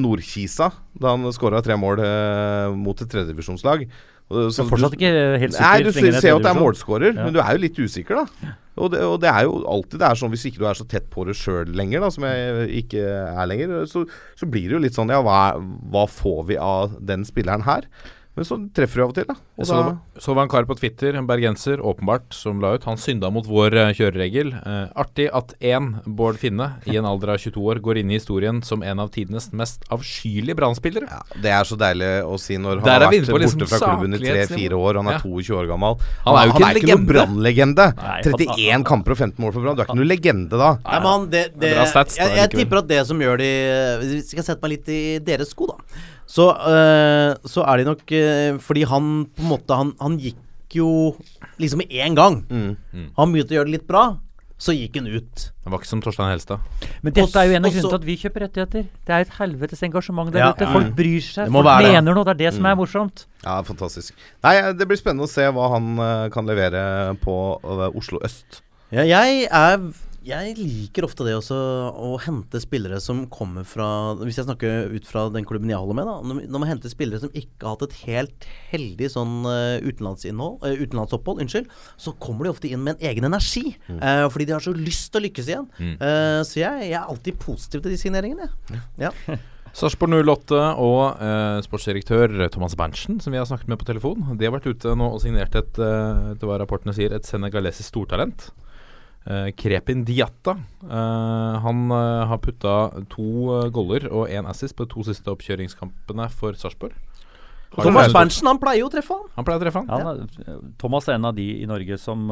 Nordkisa, da han skåra tre mål eh, mot et tredjedivisjonslag. Og Så fortsatt ikke helt sikker. Nei, du ser, ser jo at det er målskårer, Ja. men du er jo litt usikker, da. Og det, og det er jo alltid det er sånn hvis ikke du er så tett på det sjøl lenger, da, som jeg ikke er lenger, så, så blir det jo litt sånn Ja, hva, hva får vi av den spilleren her? Men så treffer du av og til, da. Og så, da så var en kar på Twitter, en bergenser, åpenbart, som la ut. Han synda mot vår eh, kjøreregel. Eh, artig at én, Bård Finne, i en alder av 22 år, går inn i historien som en av tidenes mest avskyelige Brannspillere. ja, Det er så deilig å si når han Der er har vært på liksom borte fra klubben i tre-fire år. Han er Ja. 22 år gammel. Han er jo ikke en noen legende. brannlegende. 31 kamper og 15 mål for Brann. Du er ikke noen legende da. Nei, man, det, det, det, stats, jeg, jeg tipper at det som gjør de Hvis jeg skal sette meg litt i deres sko, da. Så, eh, så er de nok eh, Fordi han på en måte Han, han gikk jo liksom med én gang. Mm. Han begynte å gjøre det litt bra, så gikk han ut. Det var ikke som Torstein Helstad. Men dette er jo en av grunnene til at vi kjøper rettigheter. Det er et helvetes engasjement der Ja. ute. Folk bryr seg. Folk være mener noe. Det er det som er morsomt. Ja, fantastisk. Nei, Det blir spennende å se hva han eh, kan levere på Oslo øst. Ja, jeg er jeg liker ofte det også å hente spillere som kommer fra Hvis jeg snakker ut fra den klubben jeg holder med, da. Når, man henter spillere som ikke har hatt et helt heldig sånn eh, eh, utenlandsopphold, unnskyld, så kommer de ofte inn med en egen energi. eh, fordi de har så lyst til å lykkes igjen. Eh, så jeg, jeg er alltid positiv til de signeringene. jeg. Ja. (laughs) Sarpsborg 08 og eh, sportsdirektør Thomas Berntsen, som vi har snakket med på telefon, de har vært ute nå og signert et, etter hva rapportene sier, et senegalesisk stortalent. Eh, Krepin Diatta. Eh, han eh, har putta to uh, goller og én assist på de to siste oppkjøringskampene for Sarpsborg. Thomas Berntsen han pleier jo å treffe, han. Han pleier å treffe han. Han, er- Thomas er en av de i Norge som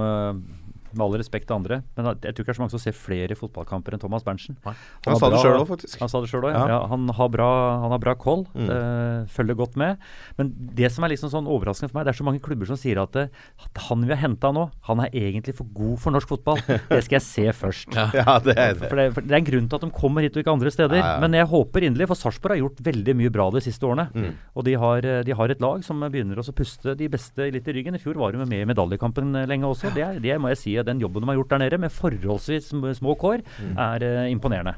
med all respekt til andre, men jeg tror ikke det er så mange som ser flere fotballkamper enn Thomas Berntsen. Han, Han sa det sjøl òg, faktisk. Han sa det selv også, ja. Ja. ja. Han har bra, han har bra koll, Mm. uh, følger godt med. Men det som er liksom sånn overraskende for meg, det er så mange klubber som sier at, at han vi har henta nå, han er egentlig for god for norsk fotball. Det skal jeg se først. (laughs) Ja, det er det. For det, for det er en grunn til at de kommer hit og ikke andre steder. Ja, ja. Men jeg håper inderlig, for Sarpsborg har gjort veldig mye bra de siste årene. Mm. Og de har, eh, de har et lag som begynner også å puste de beste litt i ryggen. I fjor var de med i medaljekampen eh, lenge også. Det, er- det må jeg si, den jobben de har gjort der nede, med forholdsvis små kår, Mm. er uh, imponerende.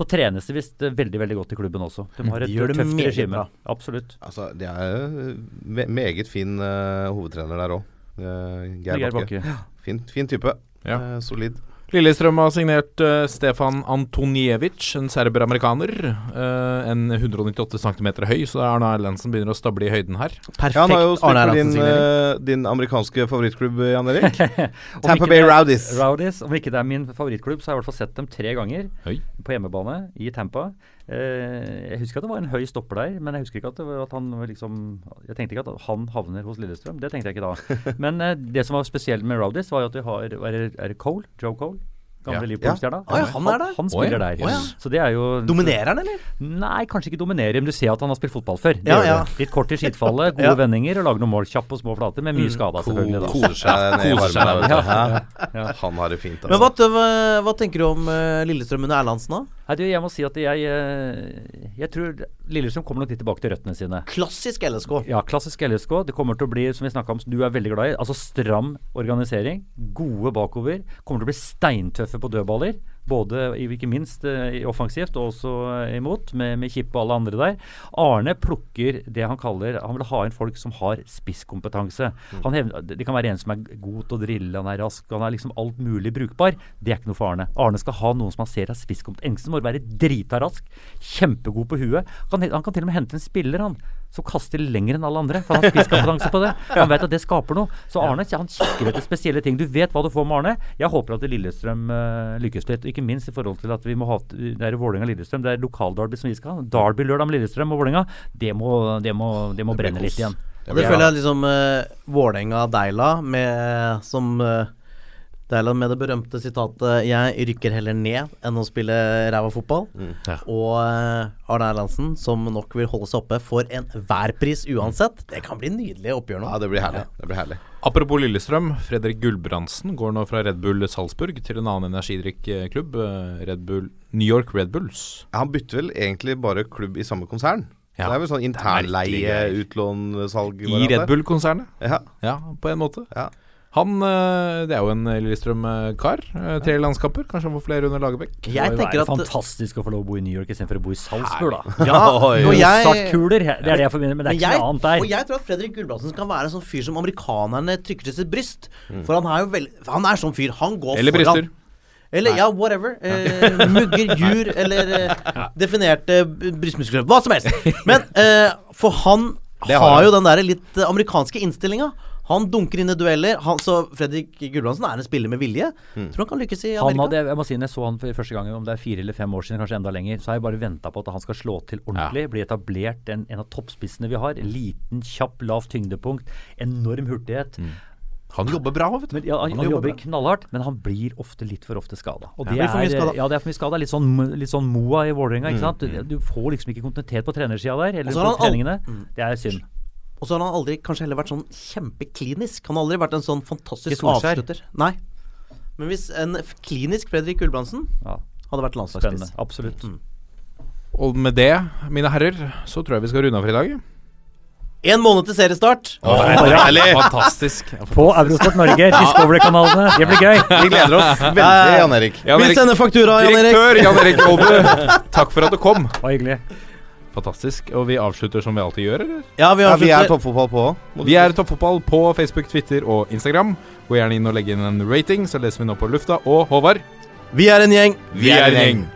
Så trenes det visst eh, veldig veldig godt i klubben også. De har De et gjør eh, det tøft regime. Absolutt. Altså, det er eh, me meget fin uh, hovedtrener der òg. Geir Geir Bakke. Bakke. Fin, fin type. Ja. Solid. Lillestrøm har signert uh, Stefan Antonievic, en serber-amerikaner. eh, en 198 cm høy, så Arne Erlendsen begynner å stable i høyden her. Perfekt Ja, han har jo spilt for din, eh, din amerikanske favorittklubb, Jan Erik. Tamper (laughs) Tampa Bay Rowdies. Rowdies. Om ikke det er min favorittklubb, så har jeg i hvert fall sett dem tre ganger Høy. på hjemmebane i Tampa. Eh, jeg husker at det var en høy stopper der, men jeg husker ikke at, det var at han liksom Jeg tenkte ikke at han havner hos Lillestrøm. Det tenkte jeg ikke da. (laughs) Men eh, det som var spesielt med Rowdies, var jo at vi har Er det, Cole? Joe Cole? Gamle Ja. Liverpool-stjerna. Ja. Ja, han er der. Han spiller der. Så det er jo Dominerer han, eller? Nei, kanskje ikke dominerer, men du ser at han har spilt fotball før. Ja, ja. Litt kort i skittfallet, (laughs) gode Ja. vendinger og lager noen mål kjapp på små flater, med mye skada selvfølgelig. da. Koser seg ned i (laughs) varmen. ja. vet Ja. Han har det fint, Men altså. hva, hva tenker du om eh, Lillestrøm under Erlandsen, da? Nei, du, jeg må si at jeg eh, Jeg tror Lillestrøm kommer nok litt tilbake til røttene sine. Klassisk LSK. Ja, klassisk LSK. Det kommer til å bli, som vi snakka om, som du er veldig glad i, altså stram organisering. Gode bakover. Kommer til å bli steintøffe på dødballer. Både ikke minst eh, i offensivt og også eh, imot, med, med Kippe og alle andre der. Arne plukker det han kaller Han vil ha inn folk som har spisskompetanse. Han hevner, det kan være en som er god til å drille, han er rask, han er liksom alt mulig brukbar. Det er ikke noe for Arne. Arne skal ha noen som han ser er spisskompetanse. Enten må være drita rask, kjempegod på huet. Han, han kan til og med hente en spiller, han, som kaster lenger enn alle andre. For han har spisskompetanse på det. (laughs) Han vet at det skaper noe. Så Arne han kikker etter spesielle ting. Du vet hva du får med Arne. Jeg håper at Lillestrøm uh, lykkes litt. Ikke minst i forhold til at vi må ha Det er Vålerenga-Lillestrøm. Det er lokalderby som vi skal ha. Derby lørdag med Lillestrøm og Vålerenga. Det må, det må, det må brenne litt igjen. Og det føler jeg liksom uh, Vålerenga-Deila med som uh, Deila med det berømte sitatet 'Jeg rykker heller ned enn å spille ræva fotball'. Ja. Og eh, Arne Erlandsen, som nok vil holde seg oppe for enhver pris uansett. Det kan bli nydelig oppgjør nå. Ja, det blir herlig. Det blir herlig. Apropos Lillestrøm. Fredrik Gulbrandsen går nå fra Red Bull Salzburg til en annen energidrikk eh, eh, Red Bull New York Red Bulls. Han bytter vel egentlig bare klubb i samme konsern. Ja. Det er vel sånn internleie, utlån, salg I Red Bull-konsernet. Ja. Ja, på en måte. Ja. Han eh, Det er jo en Lillestrøm-kar. eh, Tre landskamper. Kanskje han får flere under Lagerbäck. Det Jeg tenker at fantastisk å få lov å bo i New York istedenfor å bo i Salzburg, da. Ja, (laughs) og jeg, det er det jeg forbinder, men det er Men ikke noe annet der. og jeg tror at Fredrik Gulbrandsen kan være en sånn fyr som amerikanerne trykker til sitt bryst. Mm. For han er jo veldig Han er sånn fyr. Han går Eller foran. bryster. Eller ja, whatever. Eh, mugger, (laughs) jur eller eh, (laughs) definerte brystmuskler. Hva som helst. Men eh, for han Det har har jo den der litt amerikanske innstillinga. Han dunker inn i dueller. Han, så Fredrik Gulbrandsen er en spiller med vilje. Tror han kan lykkes i Han Amerika. hadde, jeg må si, når jeg så han for første gang, om det er fire eller fem år siden, kanskje enda lenger, så har jeg bare venta på at han skal slå til ordentlig. Bli etablert, en, en av toppspissene vi har. Liten, kjapp, lavt tyngdepunkt. Enorm hurtighet. Han jobber bra, vet du. Men, ja, han, han jobber jobber knallhardt, men han blir ofte litt for ofte skada. Og Ja, det er for mye skada. ja, det er for mye skada. Litt, sånn, litt sånn Moa i Vålerenga. sant? Du, du får liksom ikke kontinuitet på trenersida der, eller på treningene. Mm. Det er synd. Og så har han aldri kanskje heller vært sånn kjempeklinisk. Han har aldri vært en sånn fantastisk Solskjær. avslutter. Nei. Men hvis en klinisk Fredrik Gulbrandsen Ja, hadde vært landslagsspiss Absolutt. Absolutt. Og med det, mine herrer, så tror jeg vi skal runde av for i dag. En måned til seriestart. Fantastisk. På Eurosport Norge, Discovery-kanalene. Det blir gøy. Vi gleder oss veldig, Jan Erik. Jan Vi sender faktura, Jan Erik. direktør Jan Erik Aalbu, (laughs) takk for at du kom. Det var hyggelig. Fantastisk. Og vi avslutter som vi alltid gjør, eller? Ja, vi Ja, vi er toppfotball på. Vi er Toppfotball på Facebook, Twitter og Instagram. Gå gjerne inn og legge inn en rating, så leser vi nå på lufta. Og Håvard, Vi er en gjeng. vi er en gjeng.